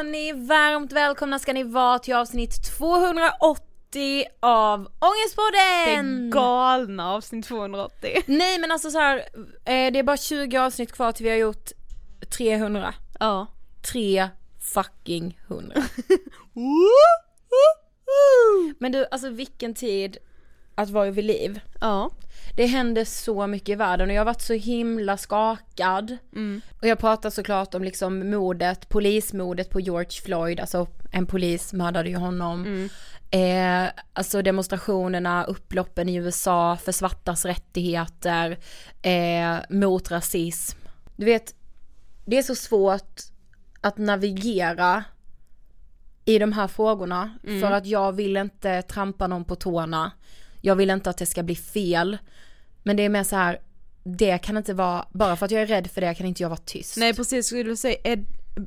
hörni, varmt välkomna ska ni vara till avsnitt 280 av Ångestpodden! Det galna avsnitt 280. Nej men alltså så här, eh, det är bara 20 avsnitt kvar till vi har gjort 300. Ja. Tre fucking hundra. men du, alltså vilken tid att vara vid liv. Ja. Det händer så mycket i världen och jag har varit så himla skakad. Mm. Och jag pratar såklart om liksom mordet, polismordet på George Floyd, alltså en polis mördade ju honom. Mm. Eh, alltså demonstrationerna, upploppen i USA för svartas rättigheter, eh, mot rasism. Du vet, det är så svårt att navigera i de här frågorna Mm. för att jag vill inte trampa någon på tårna. Jag vill inte att det ska bli fel. Men det är mer så här, det kan inte vara, bara för att jag är rädd för det kan inte jag vara tyst. Nej precis, skulle du säga, är,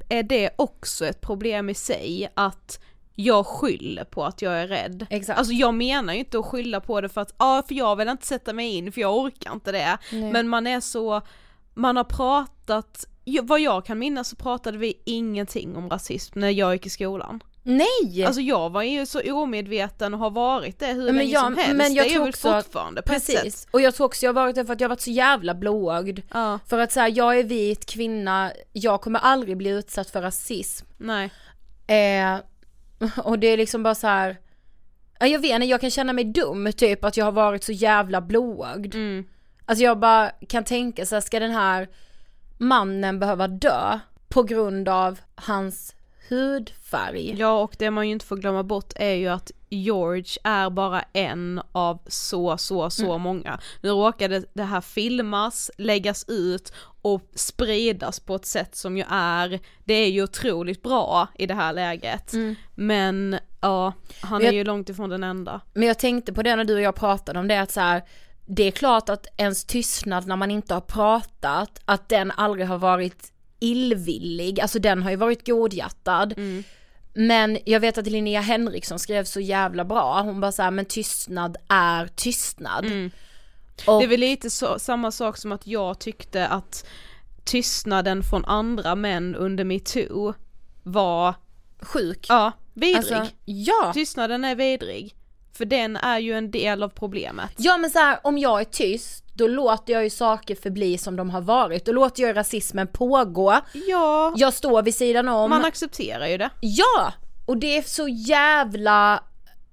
är det också ett problem i sig att jag skyller på att jag är rädd? Exakt. Alltså jag menar ju inte att skylla på det för att, ja för jag vill inte sätta mig in för jag orkar inte det. Nej. Men man är så, man har pratat, vad jag kan minnas så pratade vi ingenting om rasism när jag gick i skolan. Nej! Alltså jag var ju så omedveten och har varit det hur Men länge jag- som helst, men jag det är jag väl att- fortfarande på ett sätt. Precis, och jag tror också jag har varit det för att jag har varit så jävla blåögd. Ja, För att säga jag är vit kvinna, jag kommer aldrig bli utsatt för rasism. nej. Eh, och det är liksom bara så här. ja, jag vet inte, jag kan känna mig dum typ att jag har varit så jävla blåögd. Mm. Alltså jag bara kan tänka så här, ska den här mannen behöva dö på grund av hans hudfärg? Ja och det man ju inte får glömma bort är ju att George är bara en av så så så Mm. många. Nu råkade det här filmas, läggas ut och spridas på ett sätt som ju är, det är ju otroligt bra i det här läget. Men ja, han Mm. Men jag- är ju långt ifrån den enda. Men jag tänkte på det när du och jag pratade om det att så här, det är klart att ens tystnad när man inte har pratat, att den aldrig har varit illvillig, alltså den har ju varit godhjärtad. Men jag vet att Linnea Henriksson skrev så jävla bra, hon bara såhär, men tystnad är tystnad. Och, Det är väl lite så, samma sak som att jag tyckte att tystnaden från andra män under metoo var, sjuk. ja, vidrig. Alltså, ja. Tystnaden är vidrig. För den är ju en del av problemet. Ja men så här, om jag är tyst, då låter jag ju saker förbli som de har varit, då låter jag rasismen pågå. Ja, Jag står vid sidan om. man accepterar ju det. Ja! Och det är så jävla,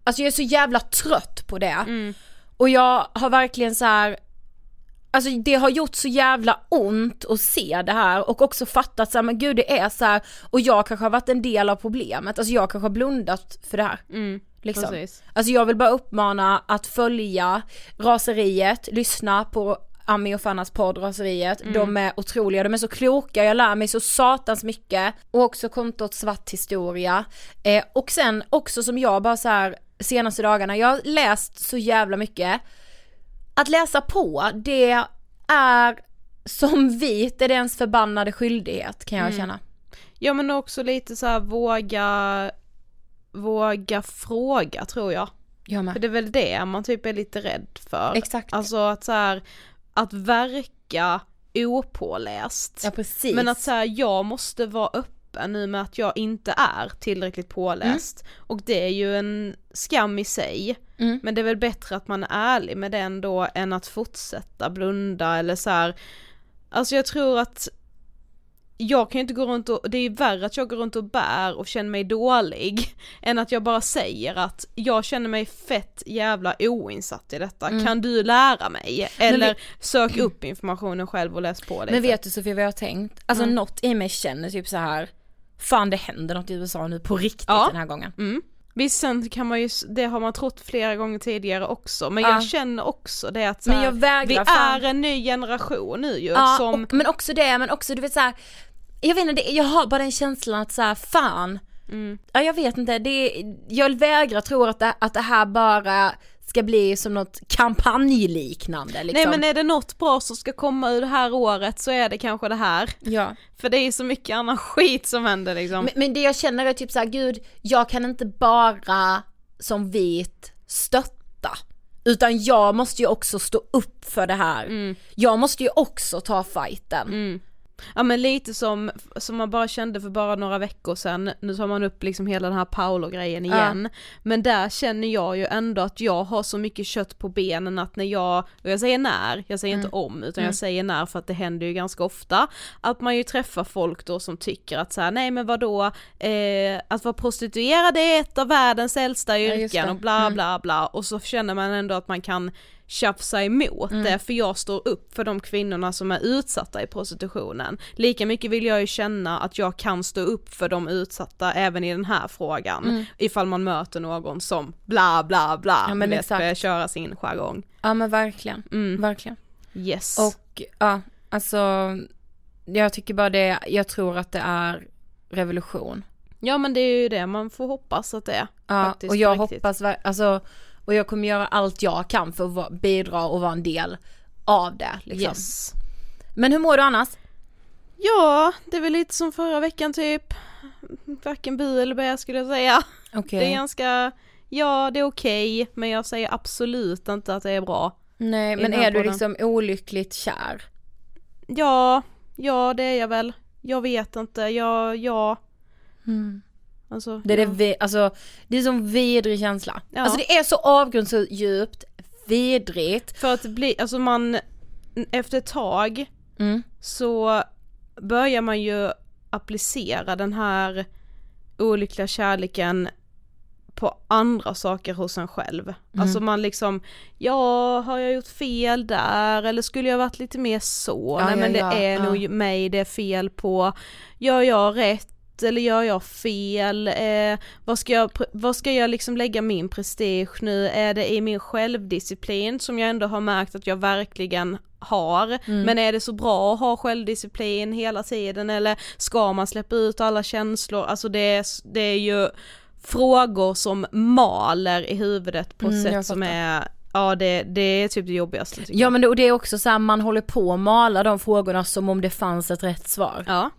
alltså jag är så jävla trött på det. Och jag har verkligen så här. Alltså det har gjort så jävla ont att se det här och också fattat så här, men gud det är så här och jag kanske har varit en del av problemet, alltså jag kanske har blundat för det här. Liksom. precis. Alltså jag vill bara uppmana att följa raseriet, lyssna på Ami och Fannas podd Raseriet, de är otroliga, de är så kloka, jag lär mig så satans mycket. Och också kontot Svart historia. Eh, och sen också som jag bara så här senaste dagarna, jag har läst så jävla mycket. Att läsa på, det är som vit är det ens förbannade skyldighet kan jag känna. Ja men också lite så här våga, våga fråga tror jag. Jag med. För det är väl det man typ är lite rädd för. Exakt. Alltså att så här, att verka opåläst. Ja precis. Men att säga jag måste vara öppen nu med att jag inte är tillräckligt påläst. Och det är ju en skam i sig. Mm. Men det är väl bättre att man är ärlig med den då än att fortsätta blunda eller så här. Alltså jag tror att jag kan ju inte gå runt och, det är ju värre att jag går runt och bär och känner mig dålig än att jag bara säger att jag känner mig fett jävla oinsatt i detta, Mm. kan du lära mig? Eller sök upp informationen själv och läs på lite. Men vet du Sofia vad jag har tänkt? Alltså Mm. något i mig känner typ så här. fan det händer något i USA nu på riktigt Ja. den här gången. Mm. Visst sen kan man ju, det har man trott flera gånger tidigare också, men Ja. jag känner också det att så Men här, jag vägrar vi fan- är en ny generation nu ju Ja, som, och, men också det, men också du vet såhär, jag vet inte, jag har bara den känslan att såhär, fan, Mm. ja jag vet inte, det, jag vägrar tro att det, att det här bara ska bli som något kampanjliknande liksom. nej men är det något bra som ska komma ur det här året så är det kanske det här. ja. För det är så mycket annan skit som händer liksom. men, men det jag känner är typ såhär, gud, jag kan inte bara som vit stötta. Utan jag måste ju också stå upp för det här. Mm. Jag måste ju också ta fighten. Ja men lite som, som man bara kände för bara några veckor sedan, nu tar man upp liksom hela den här Paolo-grejen igen, men där känner jag ju ändå att jag har så mycket kött på benen att när jag, och jag säger när, jag säger inte om utan jag säger när för att det händer ju ganska ofta, att man ju träffar folk då som tycker att så här, nej men vadå, eh, att vara prostituerad är ett av världens äldsta yrken det. och bla bla bla. Och så känner man ändå att man kan tjafsa emot det för jag står upp för de kvinnorna som är utsatta i prostitutionen. Lika mycket vill jag ju känna att jag kan stå upp för de utsatta även i den här frågan. Ifall man möter någon som bla bla bla, Ja, men vet, börjar köra sin jargong. Ja men verkligen, Mm. verkligen. Yes. Och ja, alltså jag tycker bara det, jag tror att det är revolution. ja men det är ju det man får hoppas att det är. Ja, och jag riktigt. hoppas, alltså, och jag kommer göra allt jag kan för att bidra och vara en del av det liksom. Yes. Men hur mår du annars? Ja, det är väl lite som förra veckan typ. Varken bu eller bä skulle jag säga. Okej. Det är ganska, ja det är okej, men jag säger absolut inte att det är bra. Nej men är du liksom olyckligt kär? Ja, ja det är jag väl. Jag vet inte, ja, ja. Alltså, Mm. Det är ja. det, alltså, det är som vidrig känsla. Ja. Alltså det är så avgrundsdjupt, vidrigt. För att bli, alltså man, efter ett tag Mm. så börjar man ju applicera den här olyckliga kärleken på andra saker hos en själv. Alltså man liksom, ja har jag gjort fel där eller skulle jag varit lite mer så? Ja, Nej men det är nog mig det är fel på. Gör jag rätt eller gör jag fel? Eh, vad, ska jag, vad ska jag liksom lägga min prestige nu? Är det i min självdisciplin som jag ändå har märkt att jag verkligen har, Mm. men är det så bra att ha självdisciplin hela tiden eller ska man släppa ut alla känslor? Alltså det är, det är ju frågor som maler i huvudet på Mm, sätt som är, ja det, det är typ det jobbigaste Ja men det, och det är också så här, man håller på att mala de frågorna som om det fanns ett rätt svar. Ja,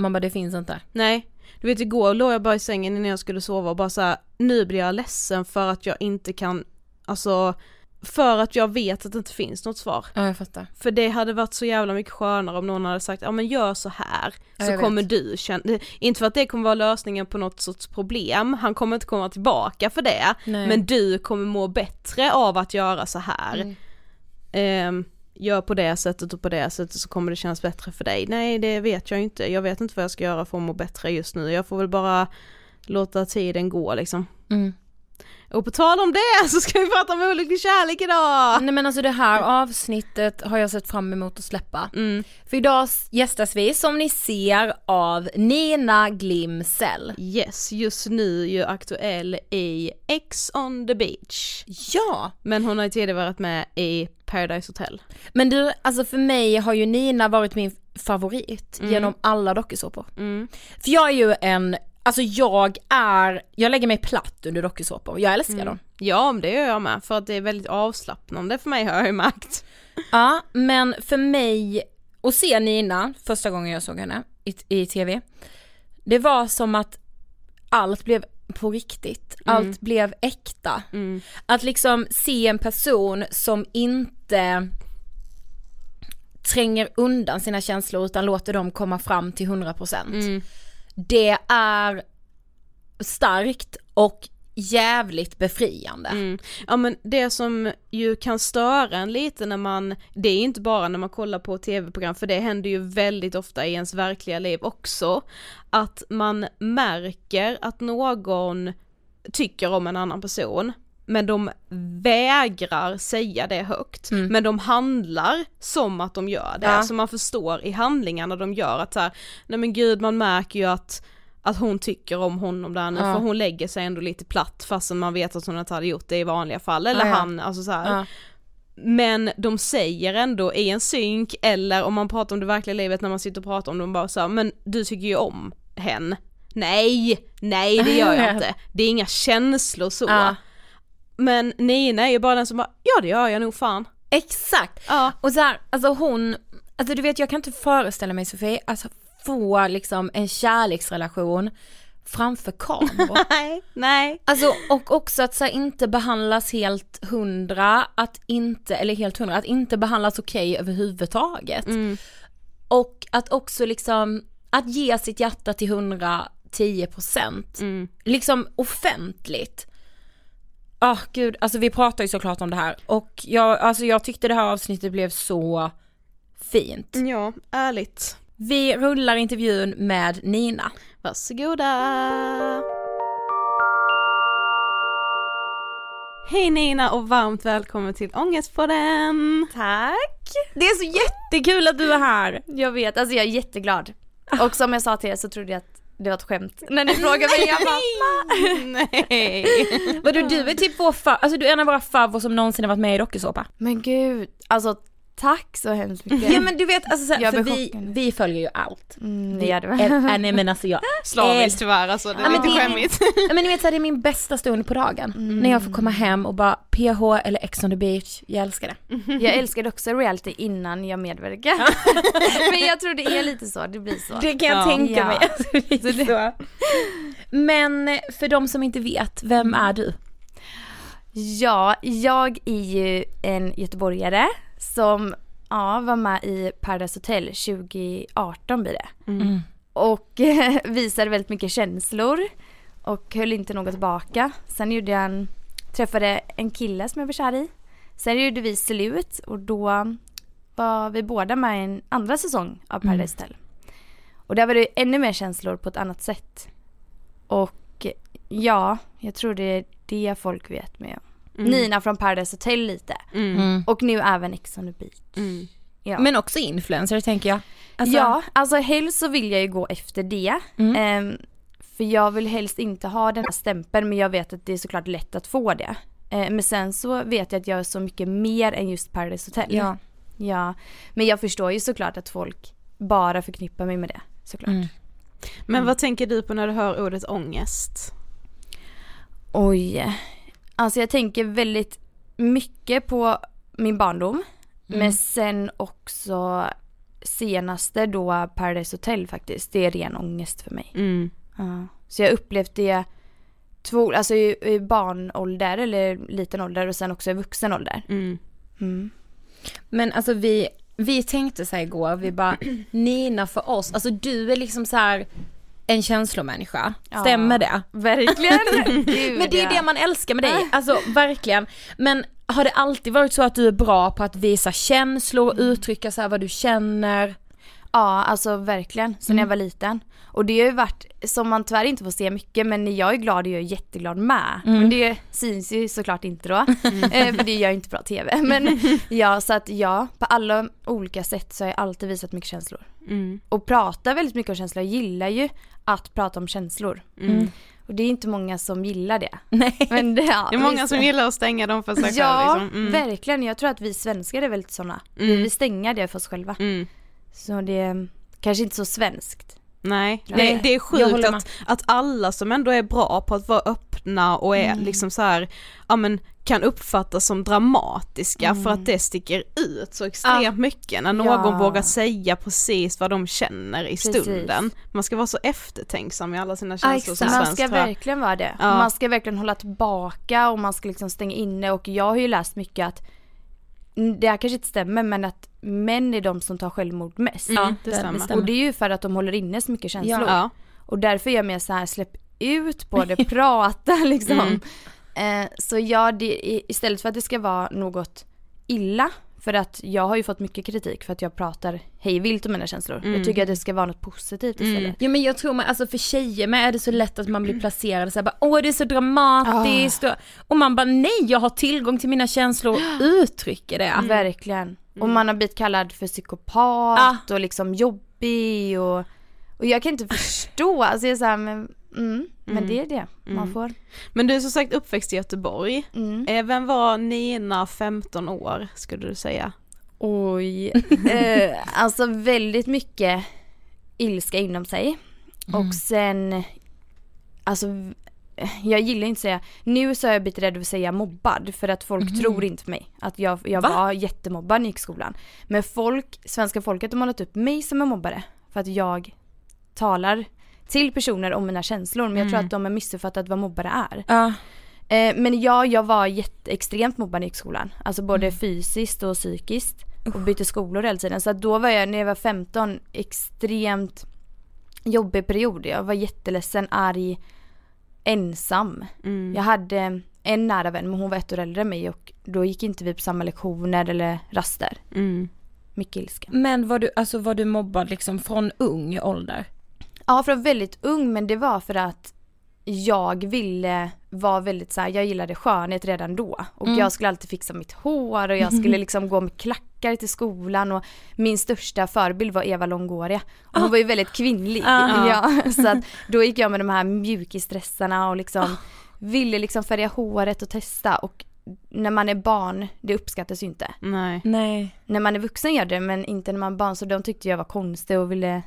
Man bara det finns inte. nej. Du vet igår låg jag bara i sängen innan jag skulle sova och bara så här, nu blir jag ledsen för att jag inte kan, alltså för att jag vet att det inte finns något svar. Ja jag fattar. För det hade varit så jävla mycket skönare om någon hade sagt, ja men gör så här Ja, så kommer vet. du känna, inte för att det kommer vara lösningen på något sorts problem, han kommer inte komma tillbaka för det, Nej. men du kommer må bättre av att göra så här. Mm. Ehm, gör på det sättet och på det sättet så kommer det kännas bättre för dig. Nej det vet jag inte, jag vet inte vad jag ska göra för att må bättre just nu, jag får väl bara låta tiden gå liksom. Mm. Och på tal om det så ska vi prata om olycklig kärlek idag! Nej men alltså det här avsnittet har jag sett fram emot att släppa. Mm. För idag gästas vi som ni ser av Nina Glimsell. Yes, just nu ju aktuell i X on the beach. Ja! Men hon har ju tidigare varit med i Paradise Hotel. Men du, alltså för mig har ju Nina varit min favorit genom alla dokusåpor. Mm. För jag är ju en, alltså jag är, jag lägger mig platt under dokusåpor, jag älskar dem. Ja, det gör jag med, för att det är väldigt avslappnande för mig har jag ju märkt. Ja, men för mig, att se Nina första gången jag såg henne i, i tv, det var som att allt blev på riktigt, allt blev äkta. Att liksom se en person som inte tränger undan sina känslor utan låter dem komma fram till 100%. Det är starkt och jävligt befriande. Mm. Ja men det som ju kan störa en lite när man, det är inte bara när man kollar på tv-program för det händer ju väldigt ofta i ens verkliga liv också, att man märker att någon tycker om en annan person men de vägrar säga det högt, men de handlar som att de gör det, Ja. så man förstår i handlingarna de gör att så här, nej men gud man märker ju att att hon tycker om honom där nu Ja. för hon lägger sig ändå lite platt fastän man vet att hon inte hade gjort det i vanliga fall eller Ja, han, alltså så här. Men de säger ändå i en synk eller om man pratar om det verkliga livet när man sitter och pratar om dem bara så här, men du tycker ju om hen. Nej, nej det gör jag inte. Det är inga känslor så. Ja. Men Nina är ju bara den som bara, ja det gör jag nog fan. Exakt! Ja. Och så här, alltså hon, alltså du vet jag kan inte föreställa mig Sofie, alltså få liksom en kärleksrelation framför kameror. Nej, nej. Alltså och också att så här, inte behandlas helt hundra, att inte, eller helt hundra, att inte behandlas okej överhuvudtaget. Mm. Och att också liksom, att ge sitt hjärta till 110 procent. Mm. Liksom offentligt. Ah gud, alltså vi pratar ju såklart om det här och jag, alltså jag tyckte det här avsnittet blev så fint. Ja, ärligt. Vi rullar intervjun med Nina. Varsågoda! Hej Nina och varmt välkommen till Ångestpodden! Tack! Det är så jättekul att du är här! Jag vet, alltså jag är jätteglad. Och som jag sa till er så trodde jag att det var ett skämt när ni frågade mig. Jag bara, Nej! Vadå du är typ vår fa- alltså du är en av våra favvor som någonsin har varit med i dokusåpa. men gud, alltså tack så hemskt mycket. Ja men du vet alltså så här, Jag för vi, vi följer ju allt. Mm, det gör det Äh, väl. äh, nej men alltså jag Slaviskt tyvärr alltså, det är Ja, men lite det är- skämmigt. Ja, men ni vet så här, det är min bästa stund på dagen. När jag får komma hem och bara PH eller Ex on the beach, jag älskar det. Jag älskade också reality innan jag medverkade. men jag tror det är lite så, det blir så. Det kan jag Ja. tänka Ja. mig. Alltså, det så. Men för de som inte vet, vem är du? Ja, jag är ju en göteborgare som ja, var med i Paradise Hotel 2018 blir det. Mm. Och visade väldigt mycket känslor och höll inte något tillbaka. Sen gjorde jag en, träffade en kille som jag var kär i. Sen gjorde vi slut och då var vi båda med i en andra säsong av Paradise Hotel. Och där var det ännu mer känslor på ett annat sätt. Och ja, jag tror det är det folk vet med Nina från Paradise Hotel lite. Mm. Och nu även Ex on the beach. Mm. Ja. Men också influencer tänker jag. Alltså, ja, alltså helst så vill jag ju gå efter det. Mm. Ehm, för jag vill helst inte ha den här stämpeln men jag vet att det är såklart lätt att få det. Ehm, men sen så vet jag att jag är så mycket mer än just Paradise Hotel. Ja. ja. Men jag förstår ju såklart att folk bara förknippar mig med det. Såklart. Mm. Men vad tänker du på när du hör ordet ångest? Oj. Alltså jag tänker väldigt mycket på min barndom. Men sen också senaste då Paradise Hotel faktiskt. Det är ren ångest för mig. Mm. Ja. Så jag upplevt det två, alltså i, i barnålder eller liten ålder och sen också i vuxen ålder. Mm. Mm. Men alltså vi, vi tänkte så här igår, vi bara Nina för oss, alltså du är liksom så här en känslomänniska, Ja. stämmer det? Verkligen! Gud, Men det är det man älskar med dig, alltså verkligen. Men har det alltid varit så att du är bra på att visa känslor, uttrycka så vad du känner? Ja, alltså verkligen. Sen när jag var liten. Och det har ju varit, som man tyvärr inte får se mycket, men jag är glad är jag jätteglad med. Men det syns ju såklart inte då. Eh, för det gör ju inte bra TV. Men ja, så att ja, på alla olika sätt så har jag alltid visat mycket känslor. Mm. Och pratar väldigt mycket om känslor. Jag gillar ju att prata om känslor. Mm. Och det är inte många som gillar det. Nej. Men det, ja, Det är många visst. som gillar att stänga dem för sig Ja, själv liksom. mm. verkligen. Jag tror att vi svenskar är väldigt sådana. Vi Mm. stänga det för oss själva. Mm. Så det är kanske inte så svenskt. Nej, det, det är sjukt att, att alla som ändå är bra på att vara öppna och är liksom så här, ja men kan uppfattas som dramatiska för att det sticker ut så extremt mycket när någon Ja. vågar säga precis vad de känner i Precis. stunden. Man ska vara så eftertänksam i alla sina känslor som man svensk ska tror jag. verkligen vara det. Ja. Man ska verkligen hålla tillbaka och man ska liksom stänga inne och jag har ju läst mycket att mm, det här kanske inte stämmer men att män är de som tar självmord mest. Ja, det stämmer. Och det är ju för att de håller inne så mycket känslor. Ja. Och därför är jag mer så här släpp ut på det, prata liksom. Mm. Eh, så ja, det, istället för att det ska vara något illa, för att jag har ju fått mycket kritik för att jag pratar hej vilt om mina känslor. Jag tycker att det ska vara något positivt istället. Ja men jag tror man, alltså för tjejer med är det så lätt att man blir placerad såhär bara åh det är så dramatiskt och, och man bara nej jag har tillgång till mina känslor och uttrycker det. Verkligen. Och man har blivit kallad för psykopat och liksom jobbig och Och jag kan inte förstå, alltså jag är såhär, men, mm, men Mm. det är det man Mm. får. Men du är som sagt uppväxt i Göteborg. Mm. Eh, Vem var Nina 15 år skulle du säga? Oj. eh, alltså väldigt mycket ilska inom sig. Och sen, alltså jag gillar inte att säga, nu så har jag blivit rädd att säga mobbad för att folk tror inte på mig. Att jag, jag Va? var jättemobbad när jag gick i skolan. Men folk, svenska folket har målat upp mig som en mobbare. För att jag talar till personer om mina känslor. Men jag tror att de har missuppfattat vad mobbare är. Ja. Eh, men ja, jag var jätte, extremt mobbad i skolan. Alltså både fysiskt och psykiskt. Och bytte skolor hela tiden. Så då var jag, när jag var 15, extremt jobbig period. Jag var jätteledsen, arg, ensam. Mm. Jag hade en nära vän, men hon var ett år äldre än mig och då gick inte vi på samma lektioner eller raster. Mm. Mycket ilska. Men var du, alltså var du mobbad liksom från ung ålder? Ja, från väldigt ung men det var för att jag ville vara väldigt så här, jag gillade skönhet redan då. Och jag skulle alltid fixa mitt hår och jag skulle liksom gå med klackar till skolan och min största förebild var Eva Longoria. Och hon var ju väldigt kvinnlig. Ah. Ja, så att då gick jag med de här mjukisdressarna och liksom ville liksom färga håret och testa och när man är barn, det uppskattas ju inte. Nej. Nej. När man är vuxen gör det men inte när man är barn så de tyckte jag var konstig och ville,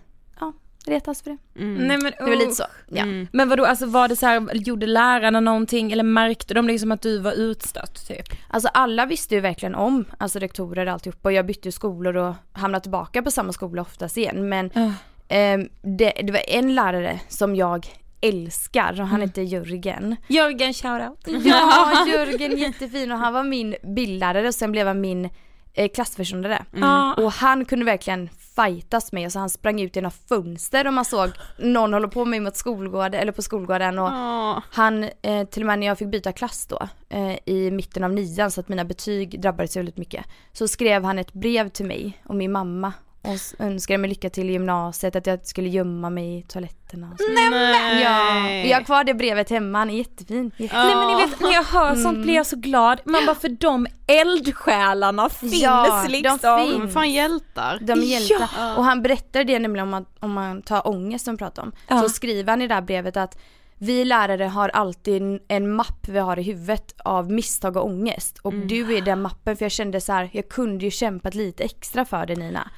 retas för det. Mm. Nej men Det var lite så. Ja. Mm. Men vadå, alltså var det så här, gjorde lärarna någonting eller märkte de liksom att du var utstött typ? Alltså alla visste ju verkligen om, alltså rektorer och alltihopa och jag bytte ju skolor och hamnade tillbaka på samma skola oftast igen men Ja. ehm, det, det var en lärare som jag älskar och han heter Jörgen. Jörgen shoutout. Ja, Jörgen jättefin och han var min bildlärare och sen blev han min eh, klassförståndare. Ja. Och han kunde verkligen fightas med så han sprang ut genom fönster och man såg någon hålla på med mot skolgården eller på skolgården och Åh. han, eh, till och med när jag fick byta klass då, eh, i mitten av nian så att mina betyg drabbades väldigt mycket. Så skrev han ett brev till mig och min mamma och önskade mig lycka till i gymnasiet, att jag skulle gömma mig i toaletterna och så. Nej. Ja, jag har kvar det brevet hemma, han är jättefin. jättefin. Nej men ni vet när jag hör sånt blir jag så glad. Man bara för de eldsjälarna finns Ja, de liksom. finns. Men fan hjältar. De är hjältar. Ja. Och han berättar det nämligen om man, om man tar ångest som vi pratar om. Ja. Så skriver han i det här brevet att vi lärare har alltid en, mapp vi har i huvudet av misstag och ångest. Och du är den mappen för jag kände så här, jag kunde ju kämpat lite extra för det Nina.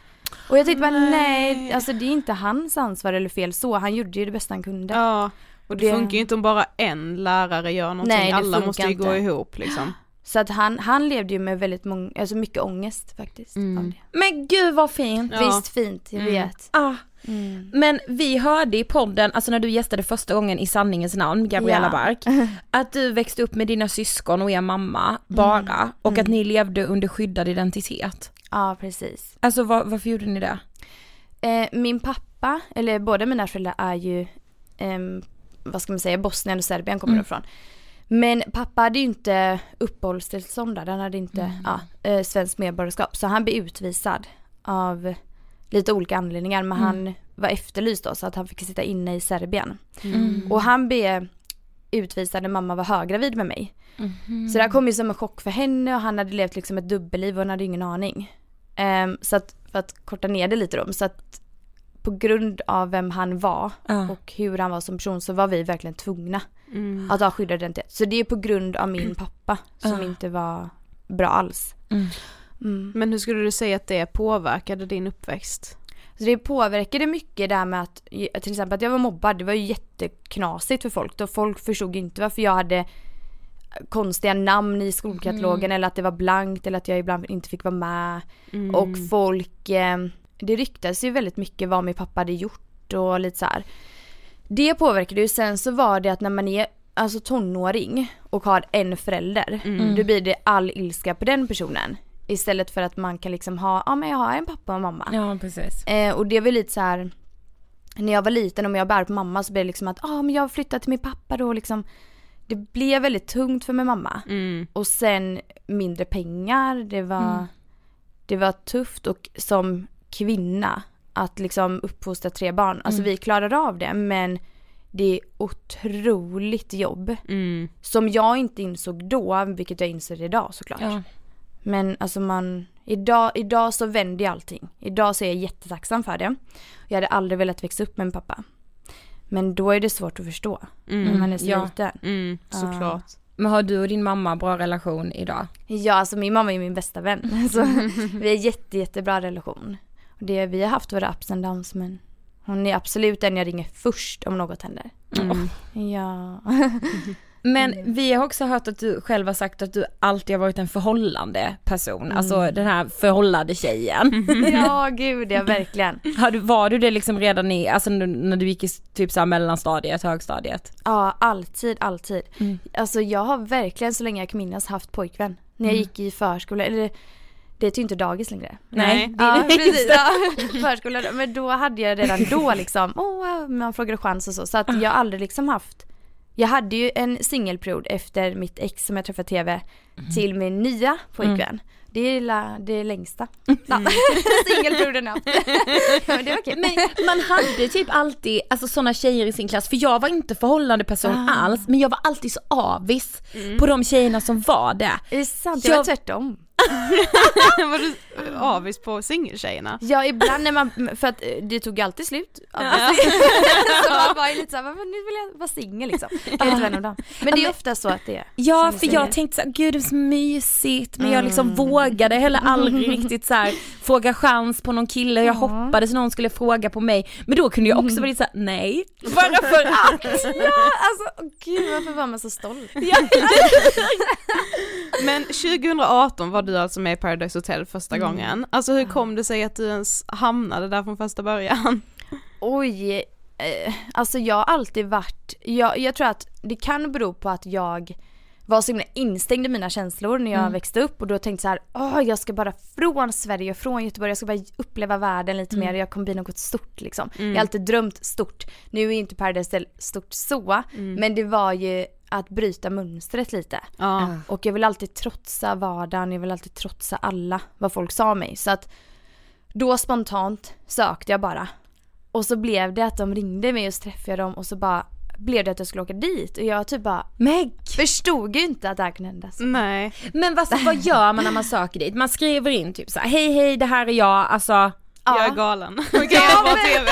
Och jag tänkte bara nej, alltså det är inte hans ansvar eller fel så, han gjorde ju det bästa han kunde. Ja. Och det Det- funkar ju inte om bara en lärare gör någonting, Nej, alla måste ju gå inte. ihop liksom. Så att han, han levde ju med väldigt många, alltså mycket ångest faktiskt. Mm. Men gud vad fint. Ja. Visst fint, jag Mm. vet. Ah. Mm. Men vi hörde i podden, alltså när du gästade första gången i sanningens namn, Gabriella Ja. Bark, att du växte upp med dina syskon och er mamma bara och att ni levde under skyddad identitet. Ja precis. Alltså var, varför gjorde ni det? Eh, min pappa, eller båda mina föräldrar är ju, ehm, vad ska man säga, Bosnien och Serbien kommer de ifrån. Men pappa hade ju inte uppehållstillstånd där, han hade inte ja, eh, svenskt medborgarskap. Så han blev utvisad av lite olika anledningar men han var efterlyst då så att han fick sitta inne i Serbien. Och han blev utvisad när mamma var höggravid med mig. Så det här kom ju som en chock för henne och han hade levt liksom ett dubbelliv och han hade ingen aning. Ehm, så att, för att korta ner det lite då, så att på grund av vem han var Ja. och hur han var som person så var vi verkligen tvungna Mm. att ha skyddad identitet. Så det är på grund av min pappa som Ja. inte var bra alls. Mm. Mm. Men hur skulle du säga att det påverkade din uppväxt? Så det påverkade mycket där med att, till exempel att jag var mobbad, det var ju jätteknasigt för folk. Då folk förstod inte varför jag hade konstiga namn i skolkatalogen eller att det var blankt eller att jag ibland inte fick vara med. Mm. Och folk, eh, det ryktades ju väldigt mycket vad min pappa hade gjort och lite så här. Det påverkade ju, sen så var det att när man är alltså tonåring och har en förälder, Mm. då blir det all ilska på den personen. Istället för att man kan liksom ha, ja men jag har en pappa och mamma. Ja precis. Eh, och det var lite så här. när jag var liten och jag bär på mamma så blev det liksom att, ja ah, men jag har flyttat till min pappa då liksom. Det blev väldigt tungt för min mamma. Mm. Och sen mindre pengar, det var, det var tufft och som kvinna att liksom uppfostra tre barn. Alltså vi klarade av det men det är otroligt jobb. Mm. Som jag inte insåg då, vilket jag inser idag såklart. Ja. Men alltså man, idag, idag så vänder jag allting. Idag så är jag jättetacksam för det. Jag hade aldrig velat växa upp med en pappa. Men då är det svårt att förstå när man är så ja. liten. Mm, såklart. Men har du och din mamma bra relation idag? Ja, alltså min mamma är min bästa vän. Så vi har jätte, jättebra relation. Och det, vi har haft våra ups and downs men hon är absolut den jag ringer först om något händer. Mm. Ja. Men vi har också hört att du själv har sagt att du alltid har varit en förhållande person, alltså den här förhållade tjejen. ja, gud ja, verkligen. Har du, var du det liksom redan i, alltså när du gick i typ såhär mellanstadiet, högstadiet? Ja, alltid, alltid. Alltså jag har verkligen så länge jag kan minnas haft pojkvän. När jag gick i förskola, eller det heter ju inte dagis längre. Nej. Ja, precis. Ja, förskola. Men då hade jag redan då liksom, åh, man frågade chans och så. Så att jag har aldrig liksom haft jag hade ju en singelperiod efter mitt ex som jag träffade TV till min nya pojkvän. Det är la, det längsta. Ja. Singelperioden ja. ja men det var okej. Men man hade typ alltid, alltså sådana tjejer i sin klass, för jag var inte förhållande person alls, men jag var alltid så avis på de tjejerna som var det. Är det sant? Jag var Jag- tvärtom. var du avis på singeltjejerna? Ja ibland när man, för att eh, det tog alltid slut. så man var ju lite såhär, "Men nu vill jag vara singel liksom. Kan inte vara någon annan. Men det är ofta så att det är. Ja för jag tänkte såhär, gud så mysigt men jag liksom vågade heller aldrig riktigt så här fråga chans på någon kille, jag hoppades någon skulle fråga på mig. Men då kunde jag också vara lite såhär, nej, bara för att. Ja alltså gud varför var man så stolt? Men 2018 var du alltså med i Paradise Hotel första gången. Alltså hur kom det sig att du ens hamnade där från första början? Oj, eh, alltså jag har alltid varit, jag, jag tror att det kan bero på att jag var så himla instängd i mina känslor när jag växte upp och då tänkte så här, åh jag ska bara från Sverige och från Göteborg, jag ska bara uppleva världen lite mer och jag kommer bli något stort liksom. Jag har alltid drömt stort. Nu är inte Paradise stort så, men det var ju att bryta mönstret lite. Ja. Och jag vill alltid trotsa vardagen, jag vill alltid trotsa alla vad folk sa om mig. Så att då spontant sökte jag bara. Och så blev det att de ringde mig och så träffade jag dem och så bara blev det att jag skulle åka dit och jag typ bara Meg! förstod ju inte att det här kunde hända. Så. Nej. Men vad, vad gör man när man söker dit? Man skriver in typ så här, hej hej det här är jag, alltså Jag är galen. Kan Ja, jag på men- TV?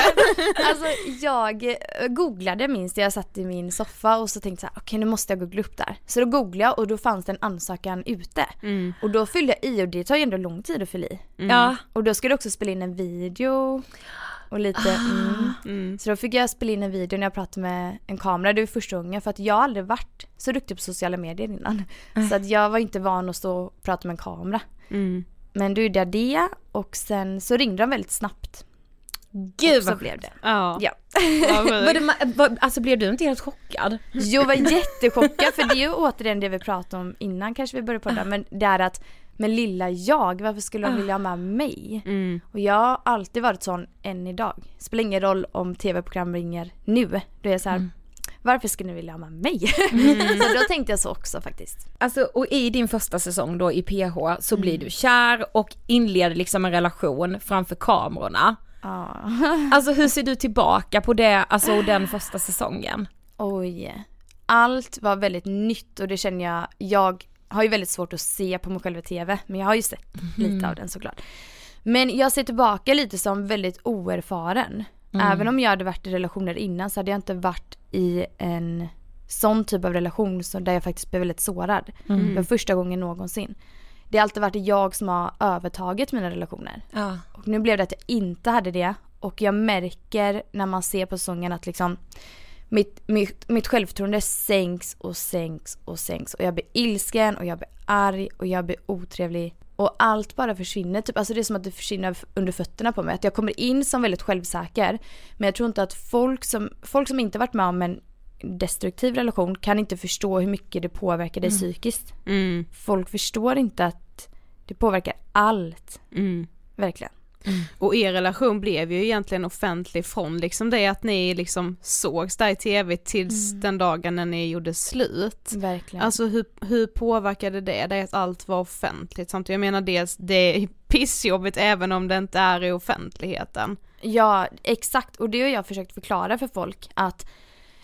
Alltså jag googlade minst, jag satt i min soffa och så tänkte så här, okej nu måste jag googla upp där. Så då googlade jag och då fanns det en ansökan ute. Och då fyllde jag i och det tar ju ändå lång tid att fylla i. ja. Och då skulle jag också spela in en video och lite, mm. Mm. Så då fick jag spela in en video när jag pratade med en kamera, det var första gången för att jag har aldrig varit så duktig på sociala medier innan. Så att jag var inte van att stå och prata med en kamera. Mm. Men då gjorde jag det och sen så ringde de väldigt snabbt. Gud och så vad blev det. Ja. Ja. Det, alltså blev du inte helt chockad? Jag var jättechockad för det är ju återigen det vi pratade om innan kanske vi började podda men det är att men lilla jag, varför skulle de vilja ha med mig? Mm. Och jag har alltid varit sån än idag. Spelar ingen roll om tv-program ringer nu. Då är jag så här, varför ska ni vilja ha med mig? så då tänkte jag så också faktiskt. Alltså och i din första säsong då i PH så blir du kär och inleder liksom en relation framför kamerorna. Ja. Alltså hur ser du tillbaka på det, alltså den första säsongen? Oj. Allt var väldigt nytt och det känner jag, jag har ju väldigt svårt att se på mig själv i tv, men jag har ju sett lite av den såklart. Men jag ser tillbaka lite som väldigt oerfaren. Även om jag hade varit i relationer innan så hade jag inte varit i en sån typ av relation där jag faktiskt blev väldigt sårad. För första gången någonsin. Det har alltid varit jag som har övertagit mina relationer. Ja. Och nu blev det att jag inte hade det och jag märker när man ser på säsongen att liksom mitt, mitt, mitt självförtroende sänks och sänks och sänks och jag blir ilsken och jag blir arg och jag blir otrevlig och allt bara försvinner. Typ, alltså det är som att det försvinner under fötterna på mig. Att jag kommer in som väldigt självsäker men jag tror inte att folk som, folk som inte varit med om en destruktiv relation kan inte förstå hur mycket det påverkar dig psykiskt. Mm. Folk förstår inte att det påverkar allt. Mm. Verkligen. Och er relation blev ju egentligen offentlig från liksom det att ni liksom sågs där i tv tills den dagen när ni gjorde slut. Verkligen. Alltså hur, hur påverkade det dig att allt var offentligt samtidigt? Jag menar dels det är pissjobbigt även om det inte är i offentligheten. Ja, exakt. Och det har jag försökt förklara för folk att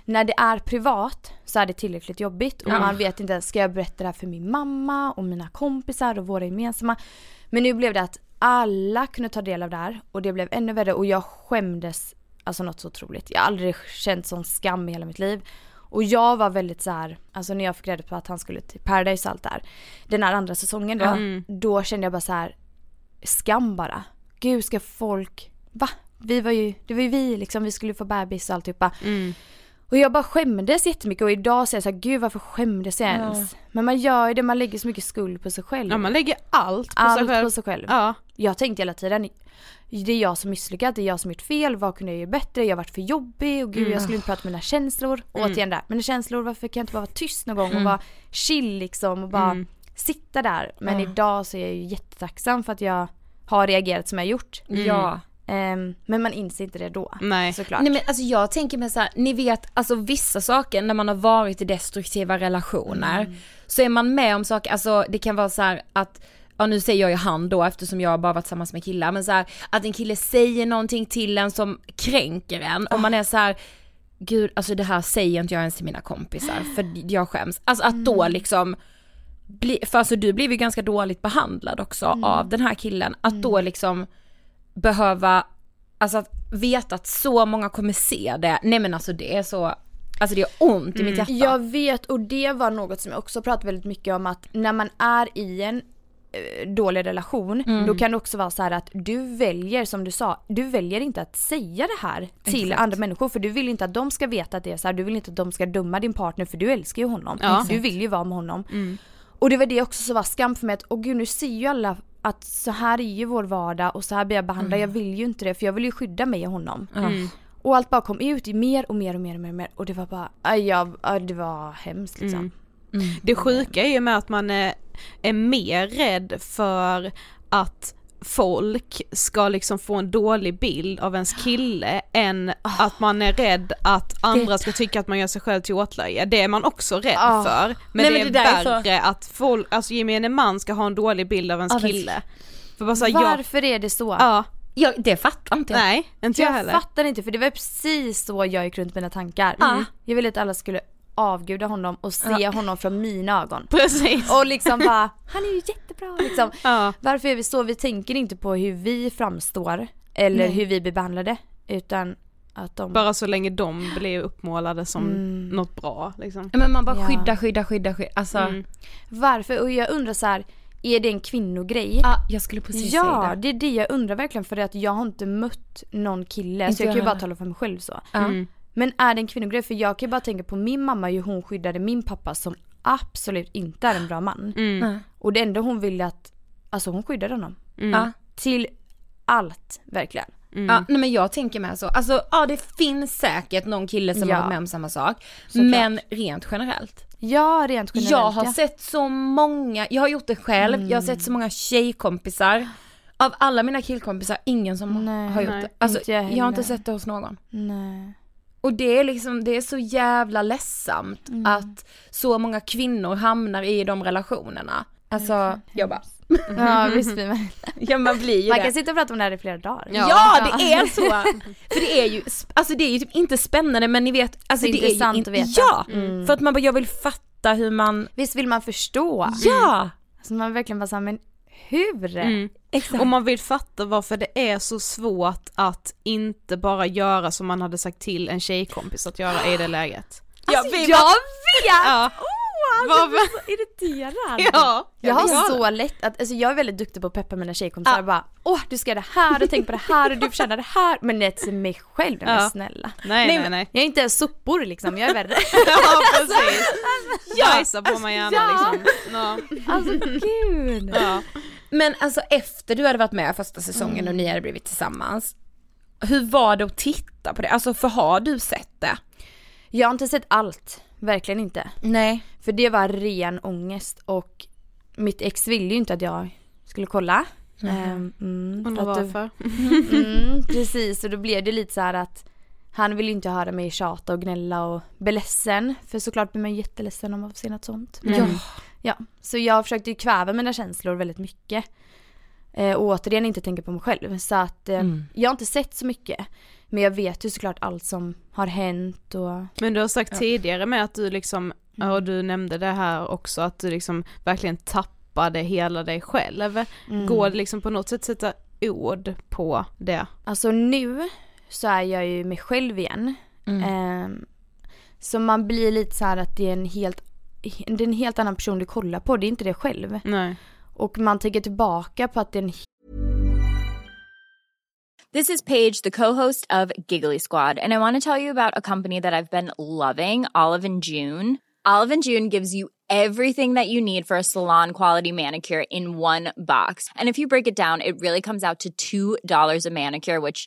när det är privat så är det tillräckligt jobbigt och Ja. man vet inte, ska jag berätta det här för min mamma och mina kompisar och våra gemensamma. Men nu blev det att alla kunde ta del av det här och det blev ännu värre och jag skämdes alltså något så otroligt. Jag har aldrig känt sån skam i hela mitt liv. Och jag var väldigt så här, alltså när jag fick reda på att han skulle till Paradise och allt där. Den här andra säsongen då, Mm. då kände jag bara så här skam bara. Gud ska folk, va? Vi var ju, det var ju vi liksom, vi skulle få bebis och alltihopa. Mm. Och jag bara skämdes jättemycket och idag säger jag så här, gud varför skämdes jag ens? Men man gör ju det, man lägger så mycket skuld på sig själv. Ja man lägger allt på Allt sig själv. på sig själv. Ja. Jag tänkte hela tiden, det är jag som misslyckat, det är jag som gjort fel, vad kunde jag göra bättre, jag har varit för jobbig och gud jag skulle inte prata med mina känslor. Mm. Återigen där, mina känslor, varför kan jag inte bara vara tyst någon gång och vara chill liksom och bara Mm. sitta där. Men idag så är jag ju jättetacksam för att jag har reagerat som jag gjort. Ja. Ehm, men man inser inte det då. Nej. Såklart. Nej men alltså jag tänker mig så här, ni vet alltså vissa saker när man har varit i destruktiva relationer så är man med om saker, alltså det kan vara så här att Ja nu säger jag ju han då eftersom jag bara varit tillsammans med killar men så här, att en kille säger någonting till en som kränker en och man är så här gud alltså det här säger inte jag ens till mina kompisar för jag skäms. Alltså att då liksom bli, för alltså du blev ju ganska dåligt behandlad också av den här killen, att då liksom behöva, alltså att veta att så många kommer se det, nej men alltså det är så, alltså det gör ont i mitt hjärta. Jag vet och det var något som jag också pratade väldigt mycket om att när man är i en eh, dålig relation Mm. då kan det också vara så här att du väljer som du sa, du väljer inte att säga det här till Exakt. andra människor för du vill inte att de ska veta att det är så här, du vill inte att de ska döma din partner för du älskar ju honom. Ja. Du vill ju vara med honom. Och det var det också som var skam för mig att, åh gud nu ser ju alla att så här är ju vår vardag och så här blir jag behandlad, jag vill ju inte det för jag vill ju skydda mig och honom. Och allt bara kom ut i mer och mer och mer och mer och, mer, och det var bara, aj, det var hemskt liksom. Det sjuka är ju med att man är, är mer rädd för att folk ska liksom få en dålig bild av ens kille än att man är rädd att andra ska tycka att man gör sig själv till åtlöje. Det är man också rädd Ah. för. Men Nej, det men är det där är så- värre att folk, alltså gemene man ska ha en dålig bild av ens ens- kille. För bara såhär, jag, Varför är det så? ja, Ja, det fattar inte jag. nej, inte jag, jag heller. fattar inte för det var precis så jag gick runt mina tankar. Ja. Jag ville att alla skulle avguda honom och se honom från mina ögon. Precis. Och liksom bara, han är ju jättebra liksom. Ja. Varför är vi så? Vi tänker inte på hur vi framstår eller Nej. hur vi blir behandlade utan att de... Bara så länge de blir uppmålade som Mm. något bra liksom. Men man bara Ja. skydda, skydda, skydda, skydda. Alltså, Mm. Varför? Och jag undrar så här, är det en kvinnogrej? ja, jag skulle precis Ja, säga det. det är det jag undrar verkligen för att jag har inte mött någon kille Inte så jag jag kan ju bara tala för mig själv så. Ja. Mm. Men är det en kvinnogrej? För jag kan ju bara tänka på min mamma hur hon skyddade min pappa som absolut inte är en bra man. Mm. Och det enda hon ville att, alltså hon skyddade honom. Mm. Ja. Till allt verkligen. Mm. Ja, nej men jag tänker med så, alltså ja det finns säkert någon kille som Ja. har varit med om samma sak, Såklart. men rent generellt. Ja, rent generellt Jag har ja. sett så många, jag har gjort det själv, jag har sett så många tjejkompisar. Av alla mina killkompisar, ingen som Nej, har gjort nej, det. Alltså, inte jag jag, har inte sett det hos någon. Nej. Och det är liksom, det är så jävla ledsamt Mm. att så många kvinnor hamnar i de relationerna. Alltså, jag bara, Ja visst blir man. ja man blir ju Man det. kan sitta och prata om det här i flera dagar. Ja, det är så! För det är ju, alltså det är ju typ inte spännande men ni vet, alltså Så det intressant är ju, att veta. Ja! Mm. För att man bara, jag vill fatta hur man, Visst vill man förstå? ja! Så man verkligen bara såhär, men hur? Mm. Exakt. Och man vill fatta varför det är så svårt att inte bara göra som man hade sagt till en tjejkompis att göra i det läget. Ja, Alltså, vi jag vet! Ja. Varför? irriterad. Ja. Jag har vet. så lätt att, alltså jag är väldigt duktig på att peppa mina tjejkompisar och bara Åh du ska göra det här och tänk på det här och du förtjänar det här. Men det till mig själv, nej, men Ja. snälla. Nej nej men- nej. Jag är inte ens sopor liksom, jag är värre. Ja precis. Bajsa på mig gärna ja. liksom. Ja. Alltså gud. Ja. Men alltså efter du hade varit med första säsongen och ni hade blivit tillsammans, hur var det att titta på det? Alltså för har du sett det? Jag har inte sett allt, verkligen inte. Nej. För det var ren ångest och mitt ex ville ju inte att jag skulle kolla. Ehm, mm, Undrar att det- varför. Mm, precis, och då blev det lite så här att han vill ju inte höra mig tjata och gnälla och bli ledsen. För såklart blir man jätteledsen om man får se något sånt. Men, Ja. Ja, så jag försökte ju kväva mina känslor väldigt mycket. Eh, och återigen inte tänka på mig själv. Så att eh, Mm. jag har inte sett så mycket. Men jag vet ju såklart allt som har hänt och Men du har sagt tidigare med att du liksom, och du nämnde det här också, att du liksom verkligen tappade hela dig själv. Mm. Går det liksom på något sätt sätta ord på det? Alltså nu så är jag ju mig själv igen. Mm. Ehm, så man blir lite så här att det är en helt, det är en helt annan person du kollar på, det är inte det själv. Nej. Och man tänker tillbaka på att det är en This is Paige, the co-host of Giggly Squad, and I want to tell you about a company that I've been loving, Olive and June. Olive and June gives you everything that you need for a salon quality manicure in one box. And if you break it down, it really comes out to $2 a manicure, which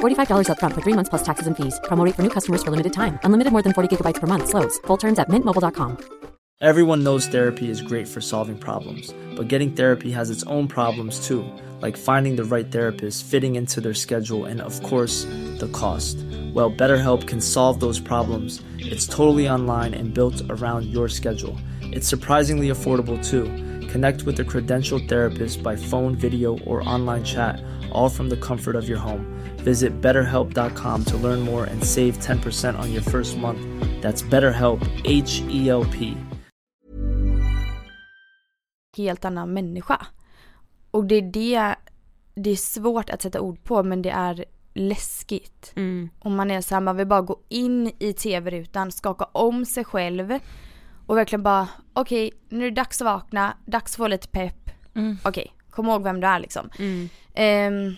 $45 upfront for three months plus taxes and fees. Promo rate for new customers for limited time. Unlimited more than 40 gigabytes per month. Slows. Full terms at mintmobile.com. Everyone knows therapy is great for solving problems, but getting therapy has its own problems too, like finding the right therapist, fitting into their schedule, and of course, the cost. Well, BetterHelp can solve those problems. It's totally online and built around your schedule. It's surprisingly affordable too. Connect with a credentialed therapist by phone, video, or online chat, all from the comfort of your home. Visit betterhelp.com to learn more and save 10% on your first month. That's BetterHelp, H E L P. helt annan människa. Och det är det, det är svårt att sätta ord på men det är läskigt. Mm. Och man är så här, man vill bara gå in i tv-rutan, skaka om sig själv och verkligen bara okej, nu är det dags att vakna, dags att få lite pepp. Mm. Okej, kom ihåg vem du är liksom. Mm. Ehm,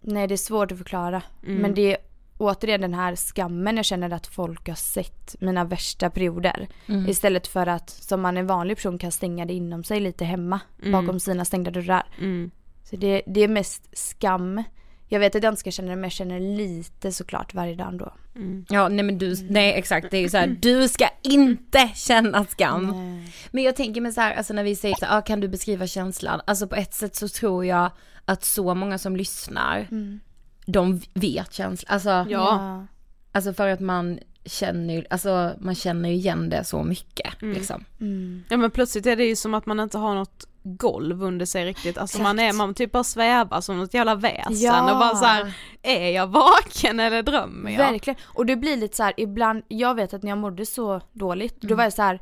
nej det är svårt att förklara. Mm. Men det är återigen den här skammen jag känner att folk har sett mina värsta perioder. Mm. Istället för att som man en vanlig person kan stänga det inom sig lite hemma Mm. bakom sina stängda dörrar. Mm. Så det, det är mest skam. Jag vet att jag inte ska känna det men jag känner lite såklart varje dag ändå. Mm. Ja nej men du, nej exakt det är ju så här, du ska inte känna skam. Nej. Men jag tänker mig så här, alltså när vi säger så här, ah, kan du beskriva känslan? Alltså på ett sätt så tror jag att så många som lyssnar, Mm. de vet känslan. Alltså, Ja. alltså för att man känner ju, alltså man känner ju igen det så mycket Mm. liksom. Mm. Ja men plötsligt är det ju som att man inte har något golv under sig riktigt, alltså man är, man typ bara svävar som något jävla väsen Ja. och bara så här, är jag vaken eller drömmer jag? Verkligen. Och det blir lite så här, ibland, jag vet att när jag mådde så dåligt, Mm. då var jag så här,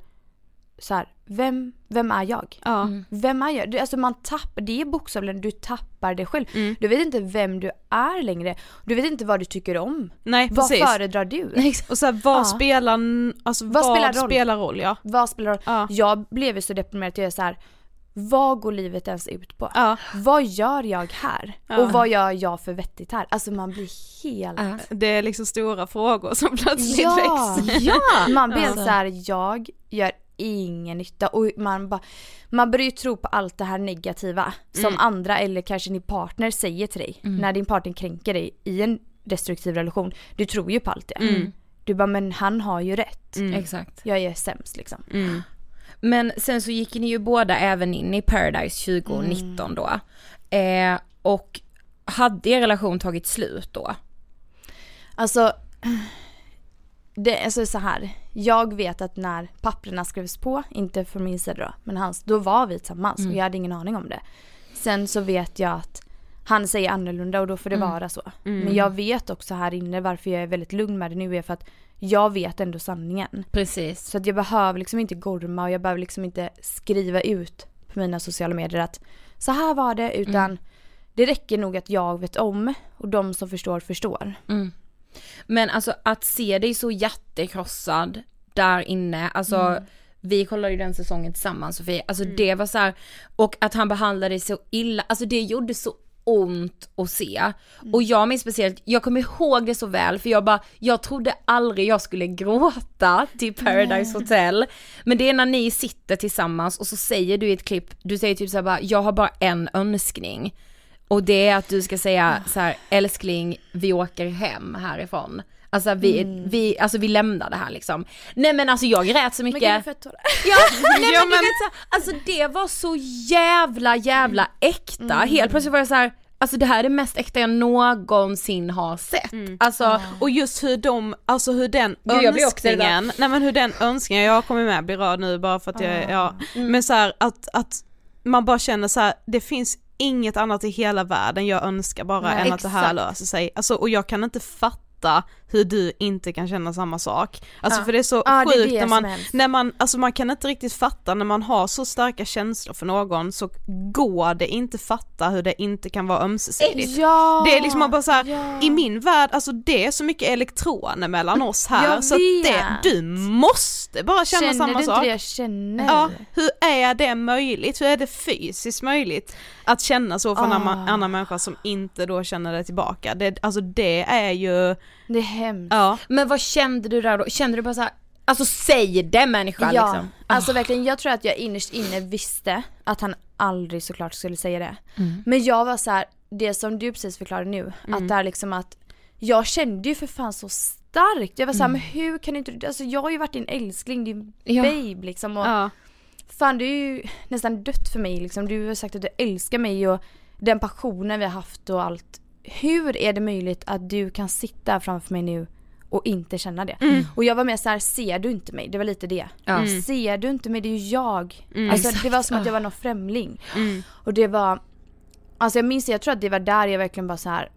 så här, vem, vem är jag? Ja. Mm. Vem är jag? Det, alltså man tappar, det är bokstavligen, du tappar dig själv. Mm. Du vet inte vem du är längre. Du vet inte vad du tycker om. Nej Vad precis. föredrar du? Och så här, vad Ja. spelar, alltså Vad vad, spelar spelar, roll? roll? ja. Vad spelar roll? Ja. Jag blev ju så deprimerad att jag är så här. Vad går livet ens ut på? Ja. Vad gör jag här? Ja. Och vad gör jag för vettigt här? Alltså man blir helt... Ja. Det är liksom stora frågor som plötsligt Ja, växer. ja! Man blir Ja. så här, jag gör ingen nytta och man bara, man börjar ju tro på allt det här negativa som Mm. andra eller kanske din partner säger till dig. När din partner kränker dig i en destruktiv relation. Du tror ju på allt det. Mm. Du bara, men han har ju rätt. Mm. Exakt. Jag är sämst liksom. Mm. Men sen så gick ni ju båda även in i Paradise 2019 då. Eh, och hade er relation tagit slut då? Alltså, det är så, här. Jag vet att när papperna skrevs på, inte för min sida då, men hans, då var vi tillsammans och jag hade ingen aning om det. Sen så vet jag att han säger annorlunda och då får det vara så. Men jag vet också här inne varför jag är väldigt lugn med det nu är för att jag vet ändå sanningen. Precis. Så att jag behöver liksom inte gorma och jag behöver liksom inte skriva ut på mina sociala medier att så här var det utan det räcker nog att jag vet om och de som förstår förstår. Mm. Men alltså att se dig så hjärtekrossad där inne, alltså vi kollade ju den säsongen tillsammans Sofie, alltså det var så här, och att han behandlade dig så illa, alltså det gjorde så ont att se. Och jag minns speciellt, jag kommer ihåg det så väl för jag bara, jag trodde aldrig jag skulle gråta till Paradise Hotel. Men det är när ni sitter tillsammans och så säger du i ett klipp, du säger typ såhär bara, jag har bara en önskning. Och det är att du ska säga så här, älskling, vi åker hem härifrån. Alltså vi, vi, alltså vi lämnar det här liksom. Nej men alltså jag grät så mycket. Men gud. Ja, nej men du vet så, alltså det var så jävla jävla äkta. Helt plötsligt var jag så här, alltså det här är det mest äkta jag någonsin har sett. Alltså, Och just hur de, alltså hur den Gud, önskningen, nej men hur den önskningen, jag kommer med blir rörd nu bara för att jag, ja, men så här, att, att man bara känner så här, det finns inget annat i hela världen jag önskar bara Nej, än att det här exakt. löser sig. Alltså och jag kan inte fatta hur du inte kan känna samma sak. Alltså Ja. för det är så Ja, det sjukt det när man, när man, alltså man kan inte riktigt fatta när man har så starka känslor för någon så går det inte fatta hur det inte kan vara ömsesidigt. Ja! Det är liksom man bara så här, ja. i min värld, alltså det är så mycket elektroner mellan oss här så att det, du måste bara känna Känner samma du inte sak. det jag känner? Ja, hur är det möjligt? Hur är det fysiskt möjligt att känna så för en Ah. annan, annan människa som inte då känner det tillbaka? Det, alltså det är ju, Det är hemskt. ja. men vad kände du där då? Kände du bara så här, alltså säg det människa Ja, liksom. alltså verkligen jag tror att jag innerst inne visste att han aldrig såklart skulle säga det. Men jag var så här, det som du precis förklarade nu, att det är liksom att jag kände ju för fan så starkt. Jag var såhär, men hur kan du inte, alltså jag har ju varit din älskling, din Ja. babe liksom och ja. fan du är ju nästan dött för mig liksom. Du har sagt att du älskar mig och den passionen vi har haft och allt. Hur är det möjligt att du kan sitta framför mig nu och inte känna det? Och jag var mer så här: ser du inte mig? Det var lite det. Ja. Ser du inte mig? Det är ju jag. Alltså det var som att jag var någon främling. Och det var, alltså jag minns, jag tror att det var där jag verkligen bara så här.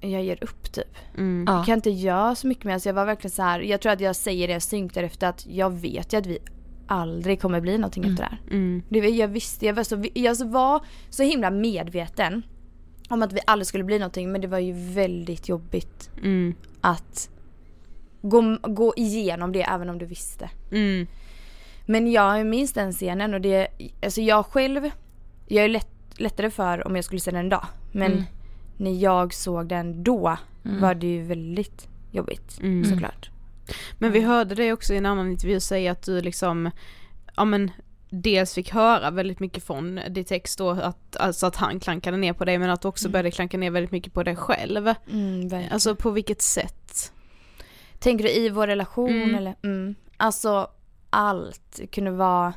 jag ger upp typ. Mm. Ja. Jag kan inte göra så mycket mer. Alltså jag var verkligen så här. jag tror att jag säger det synk därefter att jag vet ju att vi aldrig kommer bli någonting efter det här. Mm. Det, jag visste, jag var, så, jag var så himla medveten om att vi aldrig skulle bli någonting men det var ju väldigt jobbigt Mm. att gå, gå igenom det även om du visste. Mm. Men jag minns den scenen och det, alltså jag själv, jag är lätt, lättare för om jag skulle se den idag. Men Mm. när jag såg den då var det ju väldigt jobbigt Mm. såklart. Men vi hörde det också i en annan intervju säga att du liksom, ja men dels fick höra väldigt mycket från ditt ex då, att, alltså att han klankade ner på dig men att du också började klanka ner väldigt mycket på dig själv. Mm. Alltså på vilket sätt? Tänker du i vår relation Mm. eller? Mm. Alltså allt kunde vara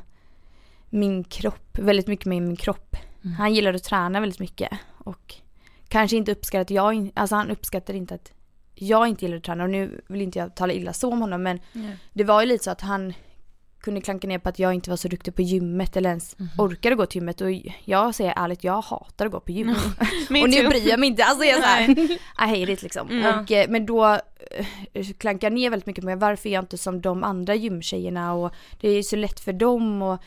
min kropp, väldigt mycket med min kropp. Han gillade att träna väldigt mycket och kanske inte uppskattar att jag, alltså han uppskattar inte att jag inte gillar att träna och nu vill inte jag tala illa så om honom men det var ju lite så att han kunde klanka ner på att jag inte var så duktig på gymmet eller ens orkade gå till gymmet och jag säger ärligt, jag hatar att gå på gym. Me och nu bryr jag mig inte, alltså jag är såhär, I hate it liksom. Mm. Och, eh, men då eh, klankar jag ner väldigt mycket på varför är jag inte som de andra gymtjejerna och det är ju så lätt för dem och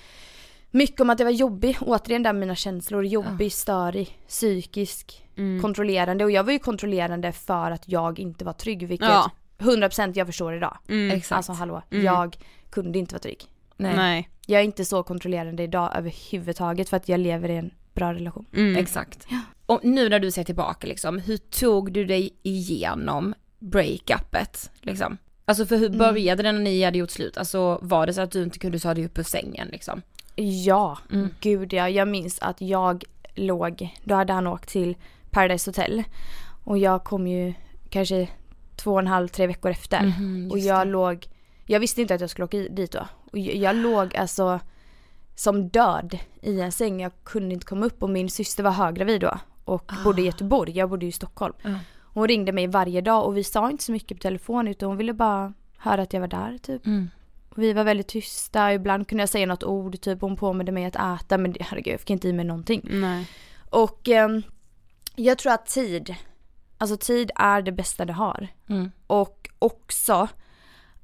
mycket om att jag var jobbig, återigen där mina känslor, jobbig, störig, psykisk, Mm. kontrollerande och jag var ju kontrollerande för att jag inte var trygg vilket Ja. 100% jag förstår idag. Mm. Alltså hallå, Mm. jag kunde inte vara trygg. Nej. Nej. Jag är inte så kontrollerande idag överhuvudtaget för att jag lever i en bra relation. Mm. Exakt. Och nu när du ser tillbaka liksom, hur tog du dig igenom breakupet liksom? Alltså för hur började det när ni hade gjort slut? Alltså var det så att du inte kunde ta dig upp ur sängen liksom? Ja, Mm. gud ja. Jag minns att jag låg, då hade han åkt till Paradise Hotel och jag kom ju kanske två och en halv, tre veckor efter. Mhm, och jag låg, jag visste inte att jag skulle åka dit då. Och jag, jag låg alltså som död i en säng. Jag kunde inte komma upp och min syster var höggravid då och bodde i Göteborg. Jag bodde ju i Stockholm. Hon ringde mig varje dag och vi sa inte så mycket på telefon utan hon ville bara höra att jag var där typ. Mm. Vi var väldigt tysta, ibland kunde jag säga något ord, typ hon påminde mig att äta men herregud jag fick inte i mig någonting. Nej. Och ehm, jag tror att tid, alltså tid är det bästa det har. Mm. Och också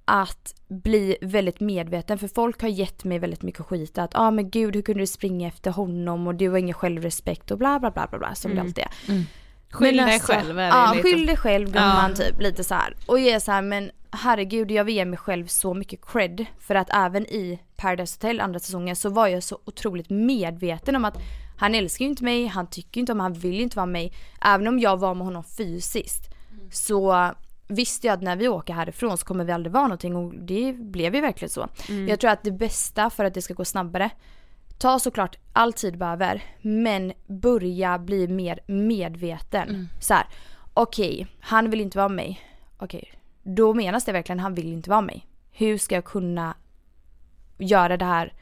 att bli väldigt medveten för folk har gett mig väldigt mycket skit att ja ah, men gud hur kunde du springa efter honom och du har ingen självrespekt och bla bla bla bla bla som det alltid är. Mm. Skyll dig alltså, själv är det Ja, lite. skyll dig själv gumman Ja. typ, lite så här. Och jag är så här, men herregud jag vill ge mig själv så mycket cred för att även i Paradise Hotel andra säsongen så var jag så otroligt medveten om att han älskar ju inte mig, han tycker inte om han vill inte vara med mig. Även om jag var med honom fysiskt så visste jag att när vi åker härifrån så kommer vi aldrig vara någonting och det blev ju verkligen så. Mm. Jag tror att det bästa för att det ska gå snabbare Ta såklart all tid behöver men börja bli mer medveten. Mm. Så här, okej, han vill inte vara med mig. Okej, då menas det verkligen han vill inte vara med mig. Hur ska jag kunna göra det här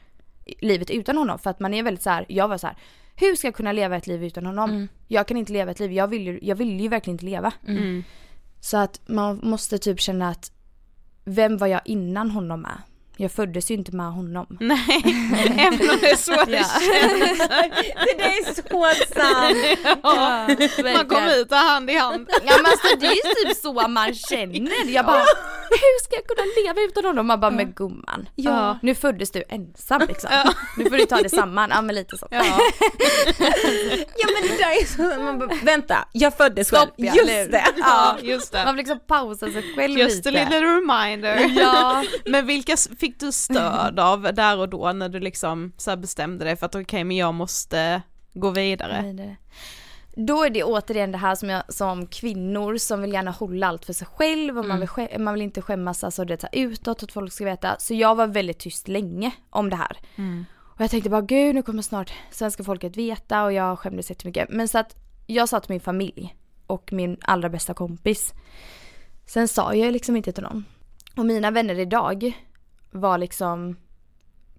livet utan honom? För att man är väldigt så här, jag var så här, hur ska jag kunna leva ett liv utan honom? Jag kan inte leva ett liv, jag vill ju, jag vill ju verkligen inte leva. Mm. Så att man måste typ känna att vem var jag innan honom med? Jag föddes ju inte med honom. Nej, även om det är så det Ja. känns. det är så sant. Ja, man verkligen. kommer ut där hand i hand. Ja men alltså det är ju typ så man känner. Jag bara, hur ska jag kunna leva utan honom? Man bara, men gumman. Ja. Nu föddes du ensam liksom. Nu får du ta det samman. Ja men lite så. Ja. Ja men det där är så, man bara, vänta, jag föddes själv. Stopp, ja, Just nu. det. Ja, just Man det. får liksom pausa sig själv Just a lite. little reminder. Ja. Men vilka fick du stöd av där och då när du liksom så här bestämde dig för att okej men jag måste gå vidare? Då är det återigen det här som jag som kvinnor som vill gärna hålla allt för sig själv och man, vill, skä- man vill inte skämmas alltså det tar utåt att folk ska veta. Så jag var väldigt tyst länge om det här. Och jag tänkte bara gud nu kommer snart svenska folket veta och jag skämdes jättemycket. Men så att jag sa till min familj och min allra bästa kompis. Sen sa jag liksom inte till någon. Och mina vänner idag var liksom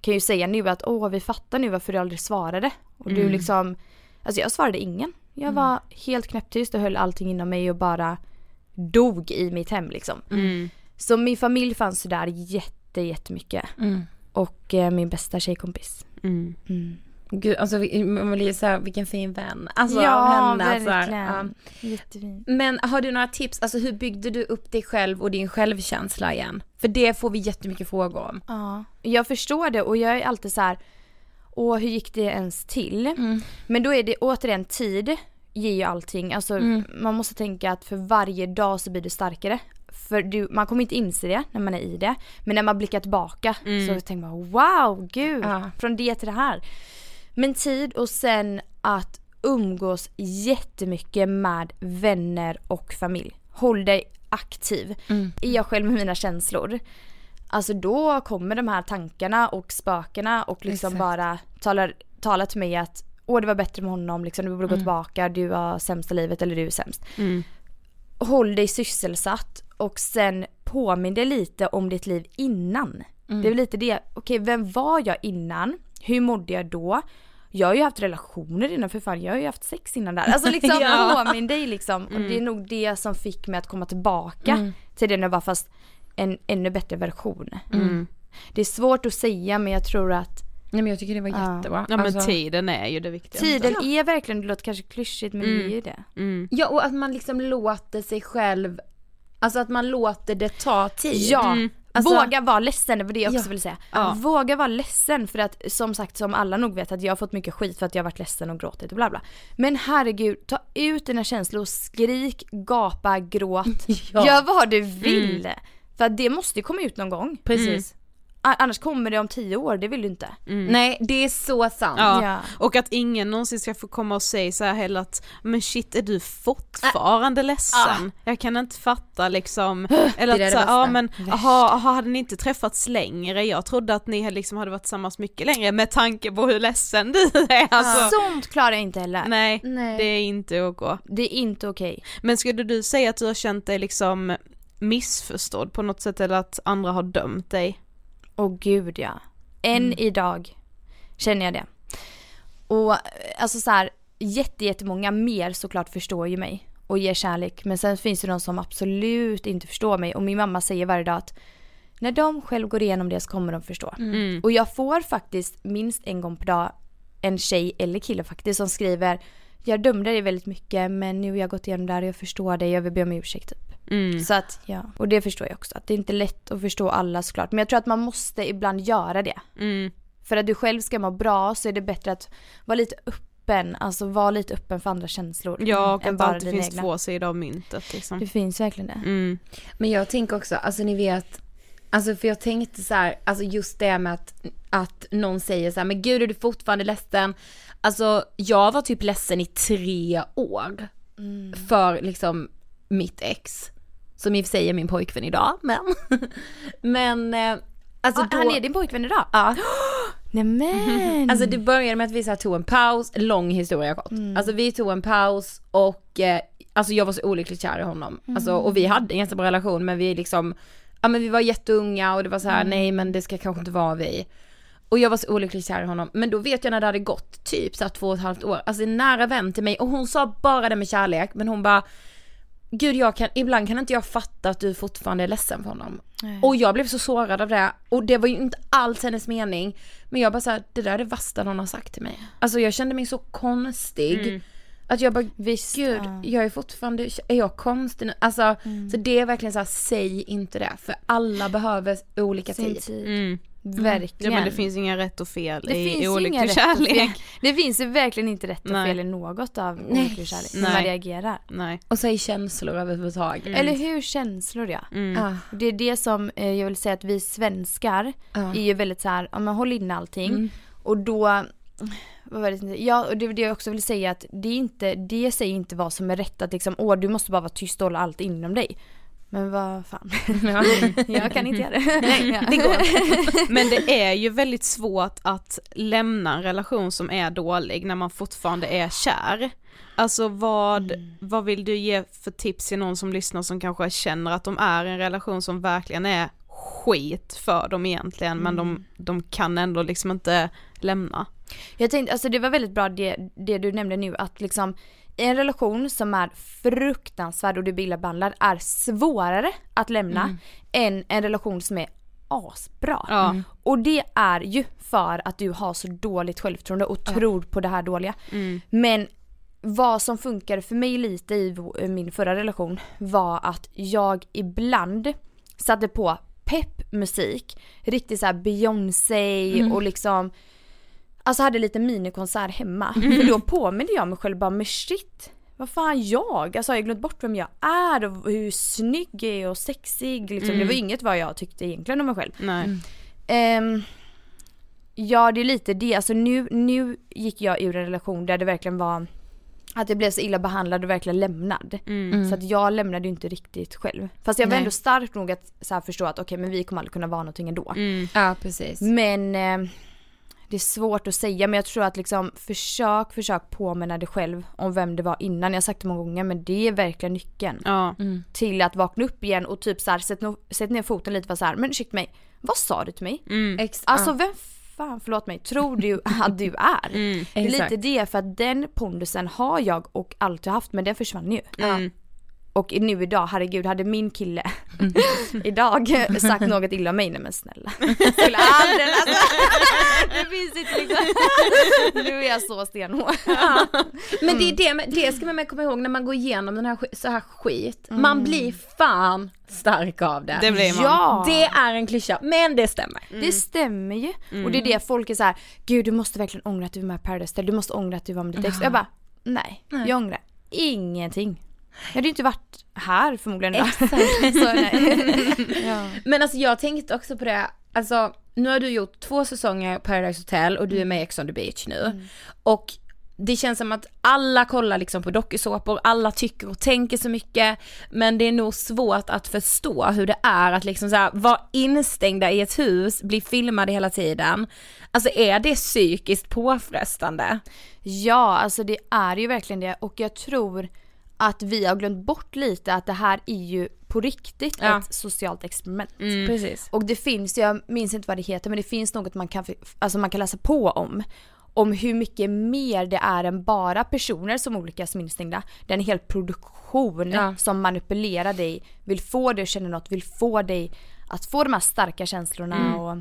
kan ju säga nu att åh vi fattar nu varför du aldrig svarade. Och du liksom, alltså jag svarade ingen. Jag var helt knäpptyst och höll allting inom mig och bara dog i mitt hem liksom. Så min familj fanns där jätte, jättemycket. Och eh, min bästa tjejkompis. Mm. Gud, alltså man blir så här, vilken fin vän. Alltså ja, henne. Så här, verkligen. ja. Jättefint. Men har du några tips, alltså hur byggde du upp dig själv och din självkänsla igen? För det får vi jättemycket frågor om. Ja, jag förstår det och jag är alltid så här. Åh hur gick det ens till? Men då är det återigen tid ger ju allting. Alltså man måste tänka att för varje dag så blir du starkare. För du, man kommer inte inse det när man är i det. Men när man blickar tillbaka så tänker man wow, gud, Ja. från det till det här. Men tid och sen att umgås jättemycket med vänner och familj. Håll dig aktiv. Är jag själv med mina känslor. Alltså då kommer de här tankarna och spökena och liksom Exakt. bara talar, talar till mig att åh det var bättre med honom, liksom, du borde gå tillbaka, du har sämsta livet eller du är sämst. Håll dig sysselsatt och sen påminn dig lite om ditt liv innan. Det är väl lite det, okej vem var jag innan? Hur mådde jag då? Jag har ju haft relationer innan för fan, jag har ju haft sex innan där. Alltså liksom Ja. påminn dig liksom. Och det är nog det som fick mig att komma tillbaka till det när jag var fast en ännu bättre version. Det är svårt att säga men jag tror att Nej men jag tycker det var jättebra. Ja men Alltså- tiden är ju det viktigaste. tiden är verkligen, det låter kanske klyschigt men det är ju det. Ja och att man liksom låter sig själv, alltså att man låter det ta tid. Ja, Alltså- våga vara ledsen, det var det jag också Ja. ville säga. Ja. Våga vara ledsen för att som sagt som alla nog vet att jag har fått mycket skit för att jag har varit ledsen och gråtit och bla bla. Men herregud, ta ut dina känslor, skrik, gapa, gråt. Ja. Gör vad du vill. För att det måste ju komma ut någon gång. Precis. A- Annars kommer det om tio år, det vill du inte. Nej det är så sant. Ja. Ja. och att ingen någonsin ska få komma och säga så här heller att men shit är du fortfarande ledsen? Jag kan inte fatta liksom, eller Det att det så här, värsta. ja men aha, aha, hade ni inte träffats längre? Jag trodde att ni liksom hade varit tillsammans mycket längre med tanke på hur ledsen du är alltså. Sånt klarar jag inte heller. Nej, Nej. det är inte OK. Det är inte okej. Men skulle du säga att du har känt dig liksom missförstådd på något sätt eller att andra har dömt dig? Åh gud ja. Än idag känner jag det. Och alltså så här, jätte, jättemånga mer såklart förstår ju mig och ger kärlek. Men sen finns det de som absolut inte förstår mig och min mamma säger varje dag att när de själv går igenom det så kommer de förstå. Och jag får faktiskt minst en gång per dag en tjej eller kille faktiskt som skriver jag dömde dig väldigt mycket men nu har jag gått igenom det här och jag förstår dig, jag vill be om ursäkt typ. Så att ja, och det förstår jag också. Att det är inte lätt att förstå alla såklart. Men jag tror att man måste ibland göra det. För att du själv ska må bra så är det bättre att vara lite öppen, alltså var lite öppen för andra känslor. Ja och än att bara det alltid finns egna. två sidor av myntet liksom. Det finns verkligen det. Mm. Men jag tänker också, alltså ni vet, alltså för jag tänkte så här, alltså just det med att, att någon säger så här, men gud är du fortfarande ledsen? Alltså jag var typ ledsen i tre år för liksom mitt ex. Som i och för sig är min pojkvän idag, men. men eh, alltså Ah, då. Han är din pojkvän idag? Ja. Nämen! Alltså det började med att vi så tog en paus, lång historia kort. Mm. Alltså vi tog en paus och eh, alltså jag var så olyckligt kär i honom. Alltså och vi hade en jättebra relation men vi liksom, ja men vi var jätteunga och det var så här: Mm. nej men det ska kanske inte vara vi. Och jag var så olyckligt kär i honom. Men då vet jag när det hade gått typ så här två och ett halvt år, alltså en nära vän till mig och hon sa bara det med kärlek men hon bara Gud jag kan, ibland kan inte jag fatta att du fortfarande är ledsen för honom. Nej. Och jag blev så sårad av det och det var ju inte alls hennes mening. Men jag bara såhär, det där är det värsta någon har sagt till mig. Alltså jag kände mig så konstig. Mm. Att jag bara, Visst, gud, ja. jag är fortfarande, är jag konstig nu? Alltså, Mm. så det är verkligen så här, säg inte det. För alla behöver olika Sin tid. tid. Mm. Verkligen. Ja men det finns inga rätt och fel Det i olycklig kärlek. fel. Det finns verkligen inte rätt och Nej. fel i något av Nej. olycklig kärlek. När Nej. man reagerar. Nej. Och säg känslor överhuvudtaget. Eller hur känslor ja. Mm. Ah, Det är det som eh, jag vill säga att vi svenskar ah. är ju väldigt så här, ja men håll inne allting. Mm. Och då, vad var det, ja och det är det jag också vill säga att det är inte, det säger inte vad som är rätt att liksom, åh du måste bara vara tyst och hålla allt inom dig. Men vad fan. Ja. jag kan inte göra det. Nej, det går Men det är ju väldigt svårt att lämna en relation som är dålig när man fortfarande är kär. Alltså vad, vad vill du ge för tips till någon som lyssnar som kanske känner att de är i en relation som verkligen är skit för dem egentligen men de, de kan ändå liksom inte lämna. Jag tänkte, alltså det var väldigt bra det, det du nämnde nu att liksom en relation som är fruktansvärd och behandlad är svårare att lämna än en relation som är asbra. Ja. Och det är ju för att du har så dåligt självförtroende och tror på det här dåliga. Mm. Men vad som funkade för mig lite i min förra relation var att jag ibland satte på peppmusik, riktigt såhär Beyoncé och liksom Alltså hade lite minikonsert hemma. För då påminner jag mig själv bara men shit, vad fan jag? Alltså har jag glömt bort vem jag är och hur snygg jag är och sexig liksom. Det var inget vad jag tyckte egentligen om mig själv. Nej. Ehm, ja det är lite det, alltså nu, nu gick jag ur en relation där det verkligen var att jag blev så illa behandlad och verkligen lämnad. Så att jag lämnade ju inte riktigt själv. Fast jag var Nej. ändå stark nog att så här förstå att okej men vi kommer aldrig kunna vara någonting ändå. Ja precis. Men eh, det är svårt att säga men jag tror att liksom försök, försök påminna dig själv om vem det var innan. Jag har sagt det många gånger men det är verkligen nyckeln. Ja. Till att vakna upp igen och typ så här, sätt, no- sätt ner foten lite och vara så här, men ursäkta mig, vad sa du till mig? Ex- Alltså ja. vem fan, förlåt mig, tror du att du är? det är exakt. lite det för att den pondusen har jag och alltid haft men den försvann ju. Mm. Och nu idag, herregud, hade min kille idag sagt något illa om mig, nej men snälla. Skulle aldrig. Det finns inte liksom. Nu är jag så stenhård. Men det är det, men det ska man med komma ihåg när man går igenom den här, så här skit. Man blir fan stark av det. Det blir man. Ja! Det är en klyscha, men det stämmer. Det stämmer ju. Och det är det folk är så här: gud du måste verkligen ångra att du var med i Paradise du måste ångra att du var med ditt ex. Jag bara, nej, jag ångrar ingenting. Jag hade ju inte varit här förmodligen idag. så nej. ja. Men alltså jag tänkte också på det, alltså nu har du gjort två säsonger Paradise Hotel och du är med i Ex on the beach nu. Och det känns som att alla kollar liksom på dokusåpor, alla tycker och tänker så mycket, men det är nog svårt att förstå hur det är att liksom så här, vara instängda i ett hus, bli filmade hela tiden. Alltså är det psykiskt påfrestande? ja, alltså det är ju verkligen det och jag tror att vi har glömt bort lite att det här är ju på riktigt Ja. ett socialt experiment. Precis. Och det finns, jag minns inte vad det heter, men det finns något man kan, alltså man kan läsa på om. Om hur mycket mer det är än bara personer som olika som instängda. Det är en hel produktion Ja. som manipulerar dig, vill få dig att känna något, vill få dig att få de här starka känslorna och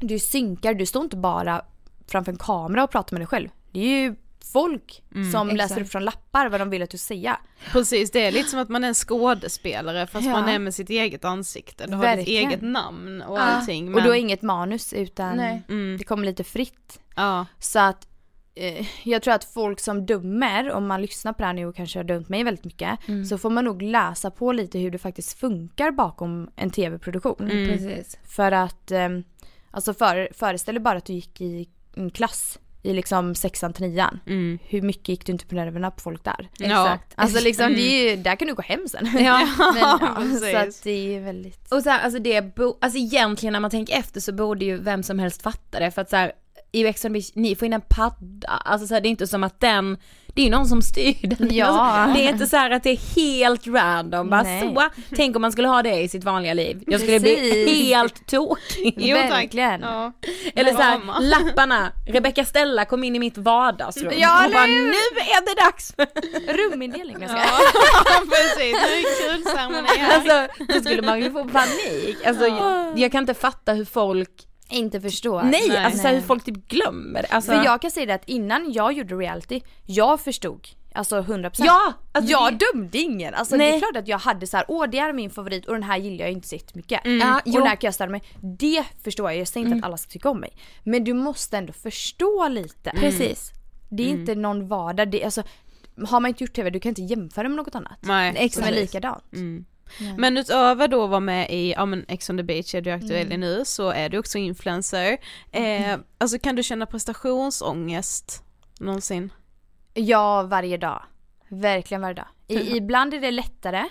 du synkar, du står inte bara framför en kamera och pratar med dig själv. Det är ju folk som läser exakt. upp från lappar vad de vill att du säga. Precis, det är lite som att man är en skådespelare fast Ja. man är med sitt eget ansikte. Du har ditt eget namn och Ja. allting. Men... Och du har inget manus utan Nej. Mm. det kommer lite fritt. Ja. Så att eh, jag tror att folk som dömer, om man lyssnar på det här nu och kanske har dömt mig väldigt mycket, Mm. så får man nog läsa på lite hur det faktiskt funkar bakom en tv-produktion. Mm. Precis. För att, eh, alltså för, föreställ dig bara att du gick i en klass i liksom sexan till nian. Mm. Hur mycket gick du inte på nerverna på folk där? Ja. Alltså liksom, Mm. det är ju, där kan du gå hem sen. Ja, Men, ja, så att det är väldigt... Och så här, alltså det, bo, alltså egentligen när man tänker efter så borde ju vem som helst fatta det för att så här, i Ex on the Beach, ni får in en padda, alltså så här, det är inte som att den, det är ju någon som styr den. Ja. Alltså, det är inte så här att det är helt random, bara Nej. så, tänk om man skulle ha det i sitt vanliga liv. Jag skulle bli Precis. helt tokig. Jo. Verkligen. Ja. Eller så här, Drama. lapparna, Rebecca Stella kom in i mitt vardagsrum Ja, och bara nu är det dags! Rumindelning. jag ska- Ja, precis. Nu är kulceremoni här. Alltså då skulle man ju få panik. Alltså jag, jag kan inte fatta hur folk, Inte förstår. nej, Nej. alltså så här, hur folk typ glömmer. Alltså, För jag kan säga det att innan jag gjorde reality, jag förstod Alltså 100% Ja! Alltså, Jag det- dömde ingen, alltså det Nej. är klart att jag hade så här, åh det är min favorit och den här gillar jag inte så mycket. Mm. Ja, och den här kan jag ställa mig. Det förstår jag, jag säger inte att alla ska tycka om mig. Men du måste ändå förstå lite. Precis. Det är inte någon vardag, det, alltså, har man inte gjort TV du kan inte jämföra med något annat. Nej, Som är likadant. Mm. Men utöver då att vara med i, ja men Ex on the beach är du aktuell Mm. i nu så är du också influencer. Eh, alltså kan du känna prestationsångest någonsin? Ja, varje dag. Verkligen varje dag. I, ibland är det lättare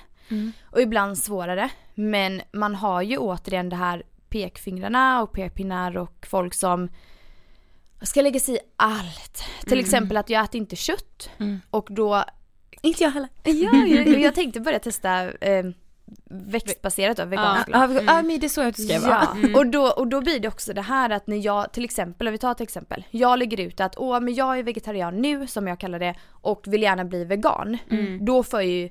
och ibland svårare. Men man har ju återigen det här pekfingrarna och pekpinnar och folk som ska lägga sig i allt. Till exempel att jag äter inte kött och då Inte jag heller. Ja, jag, jag tänkte börja testa eh, växtbaserat då, veganskt. Ja, ja, ja men det är så jag vara. Ja, och, då, och då blir det också det här att när jag till exempel, om vi tar ett exempel, jag lägger ut att åh men jag är vegetarian nu som jag kallar det och vill gärna bli vegan. Då får jag ju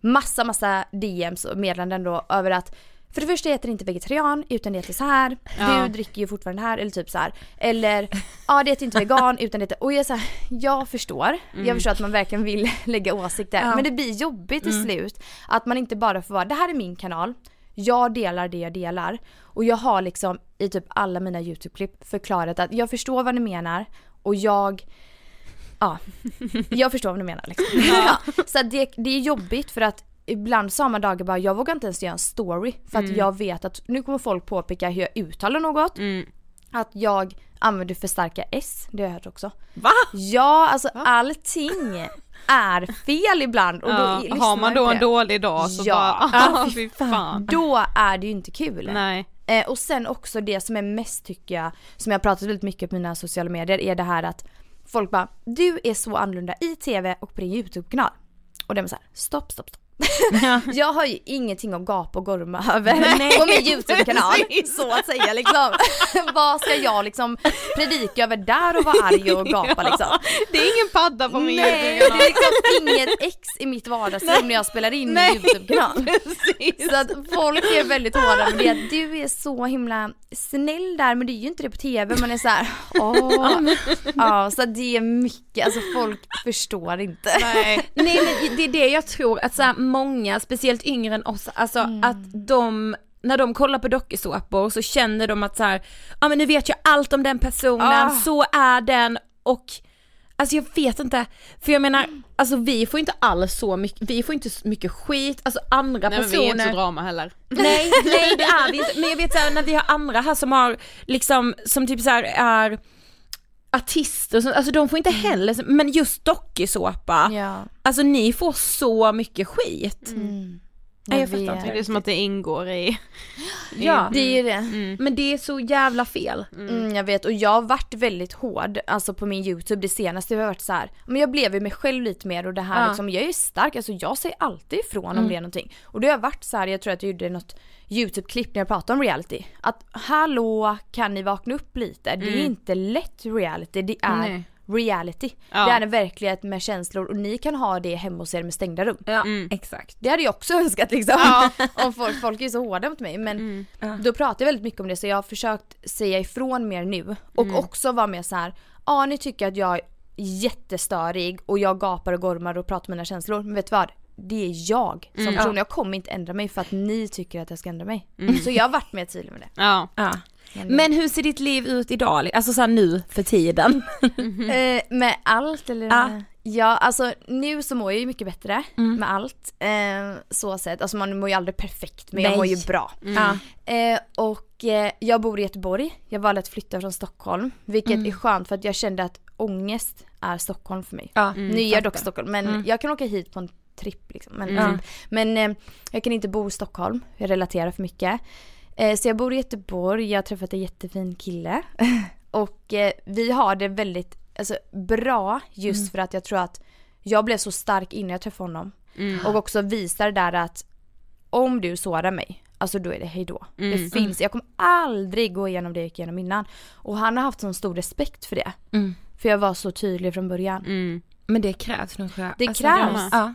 massa massa DMs och meddelanden då över att för det första det inte vegetarian utan det heter så här. Ja. Du dricker ju fortfarande här eller typ så här. Eller ja det heter inte vegan utan det heter, och jag så här, jag förstår. Jag förstår att man verkligen vill lägga åsikter Ja. men det blir jobbigt till slut. Att man inte bara får vara, det här är min kanal. Jag delar det jag delar. Och jag har liksom i typ alla mina YouTube-klipp förklarat att jag förstår vad ni menar och jag Ja, jag förstår vad ni menar liksom. Ja. Så det, det är jobbigt för att ibland man dagar bara, jag vågar inte ens göra en story för att jag vet att nu kommer folk påpeka hur jag uttalar något. Att jag använder för starka S, det har jag hört också. Va? Ja, alltså allting är fel ibland. Och då Ja, har man då en dålig dag så Ja. bara, ah, fy fan. Då är det ju inte kul. Nej. Eh, och sen också det som är mest tycker jag, som jag pratat väldigt mycket på mina sociala medier, är det här att folk bara du är så annorlunda i TV och på din YouTube-kanal. Och det är så här, stopp, stopp, stopp. jag har ju ingenting att gapa och gorma över på min YouTube-kanal. så att säga liksom. Vad ska jag liksom predika över där och vara arg och gapa liksom? Det är ingen padda på min Nej, det YouTube-kanal. är liksom inget ex i mitt vardagsrum när jag spelar in min YouTube-kanal. Precis. Så att folk är väldigt hårda med det du är så himla snäll där men det är ju inte det på TV. Man är så här, åh. Ja så det är mycket, alltså folk förstår inte. Nej. Nej men det är det jag tror att så här, många, speciellt yngre än oss, alltså att de när de kollar på dokusåpor så känner de att så här, ja men nu vet jag allt om den personen, Ah. så är den och Alltså jag vet inte, för jag menar, alltså vi får inte alls så mycket, vi får inte så mycket skit, alltså andra Nej men personer vi är inte så drama heller. Nej, nej det är vi inte. Men jag vet såhär när vi har andra här som har liksom, som typ såhär är artister och sånt, alltså de får inte heller, men just dokusåpa, Ja. alltså ni får så mycket skit. Nej, jag fattar inte. Det är som att det ingår i... Ja, Det är det. men det är så jävla fel. Mm, jag vet och jag har varit väldigt hård, alltså på min YouTube det senaste, jag har varit så här, men jag blev ju mig själv lite mer och det här Ja. liksom, jag är stark, alltså jag säger alltid ifrån om det är någonting. Och då har jag varit så här, jag tror att jag gjorde något YouTube-klipp när jag pratade om reality, att hallå kan ni vakna upp lite? Det är inte lätt reality, det är Nej. Reality. Ja. Det är en verklighet med känslor och ni kan ha det hemma hos er med stängda rum. Ja, exakt. Det hade jag också önskat liksom. Om folk, folk är så hårda mot mig men då pratar jag väldigt mycket om det så jag har försökt säga ifrån mer nu och också vara mer så här. ja ni tycker att jag är jättestörig och jag gapar och gormar och pratar om mina känslor men vet du vad? Det är jag som person, jag kommer inte ändra mig för att ni tycker att jag ska ändra mig. Så jag har varit mer tydlig med det. Ja. Ja. Men hur ser ditt liv ut idag? Alltså såhär nu för tiden? Eh, med allt eller? Ja. Ja, alltså nu så mår jag ju mycket bättre Mm. med allt. Eh, så sett, alltså man mår ju aldrig perfekt men jag Nej. mår ju bra. Ja. Eh, och eh, jag bor i Göteborg, jag valde att flytta från Stockholm. Vilket Mm. är skönt för att jag kände att ångest är Stockholm för mig. Ja, nu är jag dock. Stockholm men Mm. jag kan åka hit på en tripp liksom. Men, Mm. men eh, jag kan inte bo i Stockholm, jag relaterar för mycket. Eh, så jag bor i Göteborg, jag har träffat en jättefin kille. och eh, vi har det väldigt alltså, bra just Mm. för att jag tror att jag blev så stark innan jag träffade honom. Mm. Och också visar där att om du sårar mig, alltså då är det hejdå. Mm. Det finns, jag kommer aldrig gå igenom det jag gick igenom innan. Och han har haft sån stor respekt för det. Mm. För jag var så tydlig från början. Mm. Men det krävs nog tror jag. Det Alltså, krävs. Ja.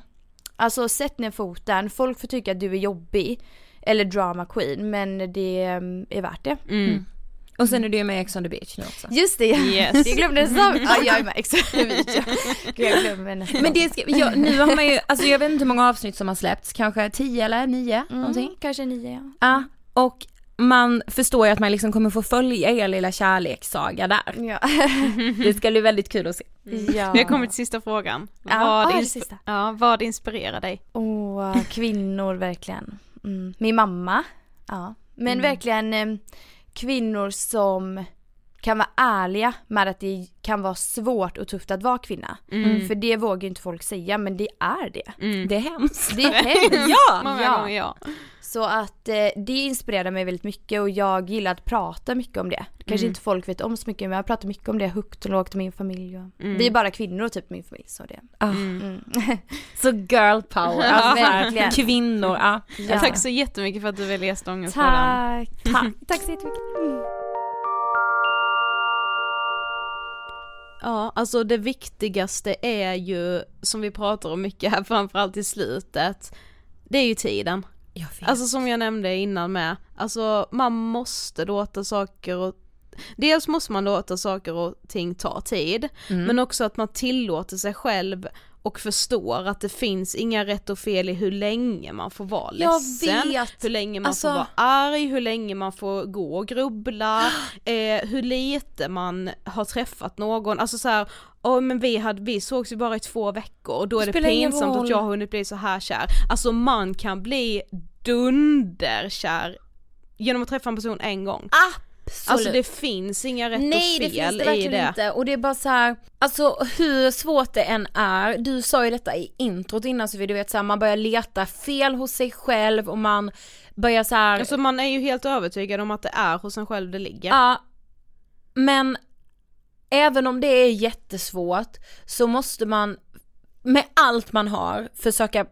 Alltså sätt ner foten, folk får tycka att du är jobbig. Eller drama queen, men det mm, är värt det. Mm. Och sen är du med i Ex on the beach nu också. Just det, Yes. jag glömde säga. Ja, jag är med exakt. Gud, jag glömmer nästan. Men det ska, ja, nu har man ju, alltså jag vet inte hur många avsnitt som har släppts, kanske 10 eller 9 någonting. Mm, kanske nio ja. Ja, och man förstår ju att man liksom kommer få följa er lilla kärlekssaga där. Ja. Det ska bli väldigt kul att se. ja. Vi har kommit till sista frågan. Ja, vad, ah, insp- sista. ja, vad inspirerar dig? Åh, kvinnor verkligen. Mm. Min mamma, ja. Men Mm. verkligen eh, kvinnor som kan vara ärliga med att det kan vara svårt och tufft att vara kvinna. Mm. För det vågar ju inte folk säga men det är det. Mm. Det är hemskt. Det är hemskt. ja! Många ja. gånger ja. Så att eh, det inspirerar mig väldigt mycket och jag gillar att prata mycket om det. Kanske Mm. inte folk vet om så mycket men jag pratar mycket om det högt och lågt i min familj. Och Mm. Vi är bara kvinnor typ min familj så det. Ah, Mm. Så girl power, Ja, alltså, verkligen. kvinnor, ja. Ja. Tack så jättemycket för att du ville gästa Ångestpodden. Tack. Tack. Tack så jättemycket. Ja, alltså det viktigaste är ju, som vi pratar om mycket här framförallt i slutet, det är ju tiden. Alltså som jag nämnde innan med, alltså man måste låta saker och Dels måste man låta saker och ting ta tid, Mm. men också att man tillåter sig själv och förstår att det finns inga rätt och fel i hur länge man får vara ledsen, hur länge man Alltså- får vara arg, hur länge man får gå och grubbla, eh, hur lite man har träffat någon, alltså så här, Åh men vi, hade, vi sågs ju bara i två veckor och då är det ingen pinsamt att jag har hunnit bli så här kär. Alltså man kan bli dunderkär genom att träffa en person en gång. Absolut. Alltså det finns inga rätt Nej och det fel finns det i verkligen det. inte och det är bara så här, alltså hur svårt det än är, du sa ju detta i introt innan så vi du vet så här, man börjar leta fel hos sig själv och man börjar så här, Alltså man är ju helt övertygad om att det är hos en själv det ligger. ja, men även om det är jättesvårt så måste man med allt man har försöka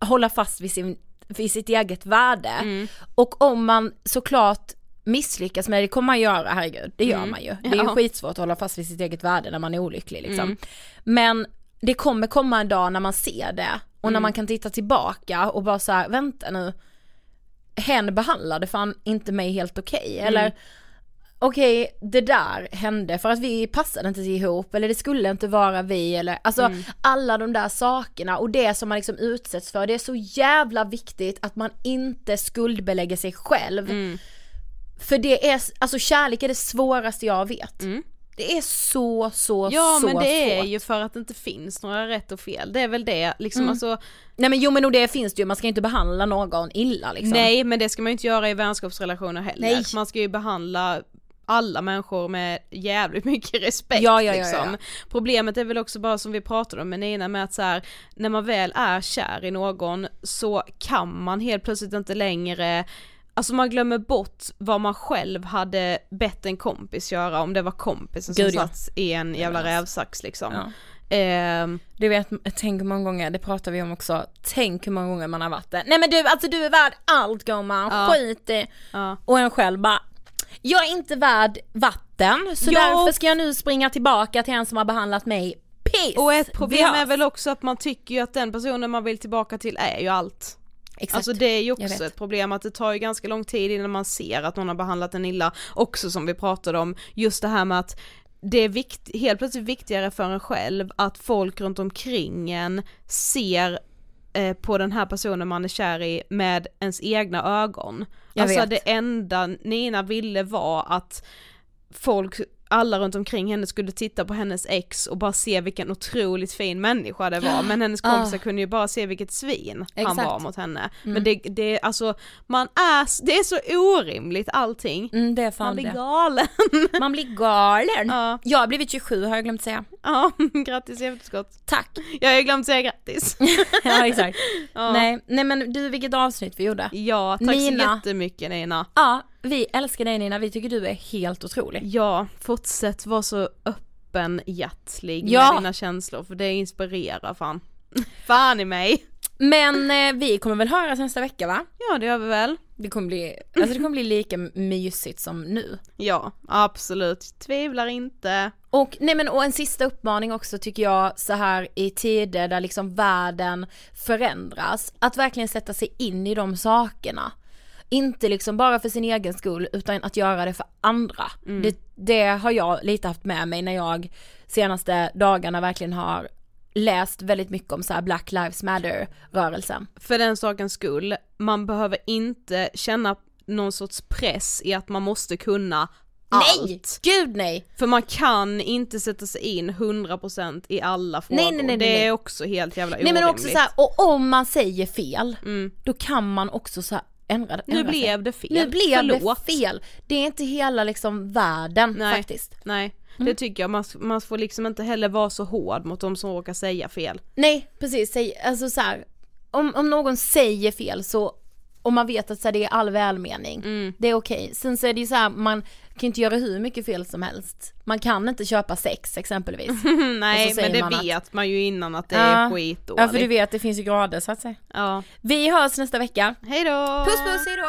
hålla fast vid, sin, vid sitt eget värde Mm. och om man såklart misslyckas med det, det kommer man göra, herregud, det gör Mm. man ju. Det är ju Ja. skitsvårt att hålla fast vid sitt eget värde när man är olycklig liksom. Mm. Men det kommer komma en dag när man ser det och när Mm. man kan titta tillbaka och bara så här, vänta nu, hen behandlade fan inte mig helt okej Mm. eller okej det där hände för att vi passade inte ihop eller det skulle inte vara vi eller alltså Mm. alla de där sakerna och det som man liksom utsätts för det är så jävla viktigt att man inte skuldbelägger sig själv. Mm. För det är, alltså kärlek är det svåraste jag vet. Mm. Det är så, så, Ja så men det är svårt. ju för att det inte finns några rätt och fel, det är väl det liksom Mm. alltså Nej men jo men och det finns det ju, man ska ju inte behandla någon illa liksom. Nej men det ska man ju inte göra i vänskapsrelationer heller. Nej. Man ska ju behandla alla människor med jävligt mycket respekt Ja, ja, ja, liksom. ja. Problemet är väl också bara som vi pratade om med Nina med att så här, när man väl är kär i någon så kan man helt plötsligt inte längre Alltså man glömmer bort vad man själv hade bett en kompis göra om det var kompisen som ja. satt i en jävla alltså. rävsax liksom. Ja. Ehm, Du vet, tänk hur många gånger, det pratar vi om också, tänk hur många gånger man har varit där. Nej men du, alltså du är värd allt gumman, Ja. skit i. ja. Och en själv bara, jag är inte värd vatten, så Ja. därför ska jag nu springa tillbaka till en som har behandlat mig piss. Och ett problem är väl också att man tycker ju att den personen man vill tillbaka till är ju allt. Exakt. Alltså det är ju också ett problem att det tar ju ganska lång tid innan man ser att någon har behandlat en illa, också som vi pratade om, just det här med att det är vikt, helt plötsligt viktigare för en själv att folk runt omkring en ser eh, på den här personen man är kär i med ens egna ögon. Jag alltså vet. det enda Nina ville var att folk, alla runt omkring henne skulle titta på hennes ex och bara se vilken otroligt fin människa det var, men hennes kompisar Ah. kunde ju bara se vilket svin han Exakt. var mot henne. Mm. Men det, det, alltså, man är, det är så orimligt allting. Mm, det är fan Man blir det. galen. Man blir galen. Ja. Jag har blivit 27 har jag glömt säga. Ja, grattis i efterskott. Tack. Jag har ju glömt säga grattis. ja exakt. Ja. Nej, nej men du vilket avsnitt vi gjorde. Ja, tack Nina. så jättemycket Nina. Ja, vi älskar dig Nina, vi tycker du är helt otrolig. Ja, fortsätt vara så öppenhjärtlig Ja. med dina känslor för det inspirerar fan. fan i mig. Men eh, vi kommer väl höras nästa vecka va? Ja det gör vi väl. Det kommer bli, alltså det kommer bli lika mysigt som nu. Ja, absolut. Tvivlar inte. Och, nej men, och en sista uppmaning också tycker jag så här i tider där liksom världen förändras, att verkligen sätta sig in i de sakerna. Inte liksom bara för sin egen skull utan att göra det för andra. Mm. Det, det har jag lite haft med mig när jag senaste dagarna verkligen har läst väldigt mycket om så Black Lives Matter rörelsen. För den sakens skull, man behöver inte känna någon sorts press i att man måste kunna Nej! allt. Gud nej! För man kan inte sätta sig in 100% i alla frågor. Nej, nej, nej, det nej. är också helt jävla Nej men också orimligt. så här, och om man säger fel, Mm. då kan man också så här ändra, ändra Nu sig. blev det fel. Nu blev Förlåt. det fel. Det är inte hela liksom världen Nej. faktiskt. Nej, Mm. det tycker jag. Man, man får liksom inte heller vara så hård mot de som råkar säga fel. Nej precis, säg, alltså så här, om, om någon säger fel så och man vet att så här, det är all välmening, Mm. det är okej. Sen så är det ju så här, man kan inte göra hur mycket fel som helst. Man kan inte köpa sex exempelvis. Nej, men det man att- vet man ju innan att det Ja. är skit Ja för du vet, det finns ju grader så att säga. Ja. Vi hörs nästa vecka. Hej då! Puss puss, hejdå!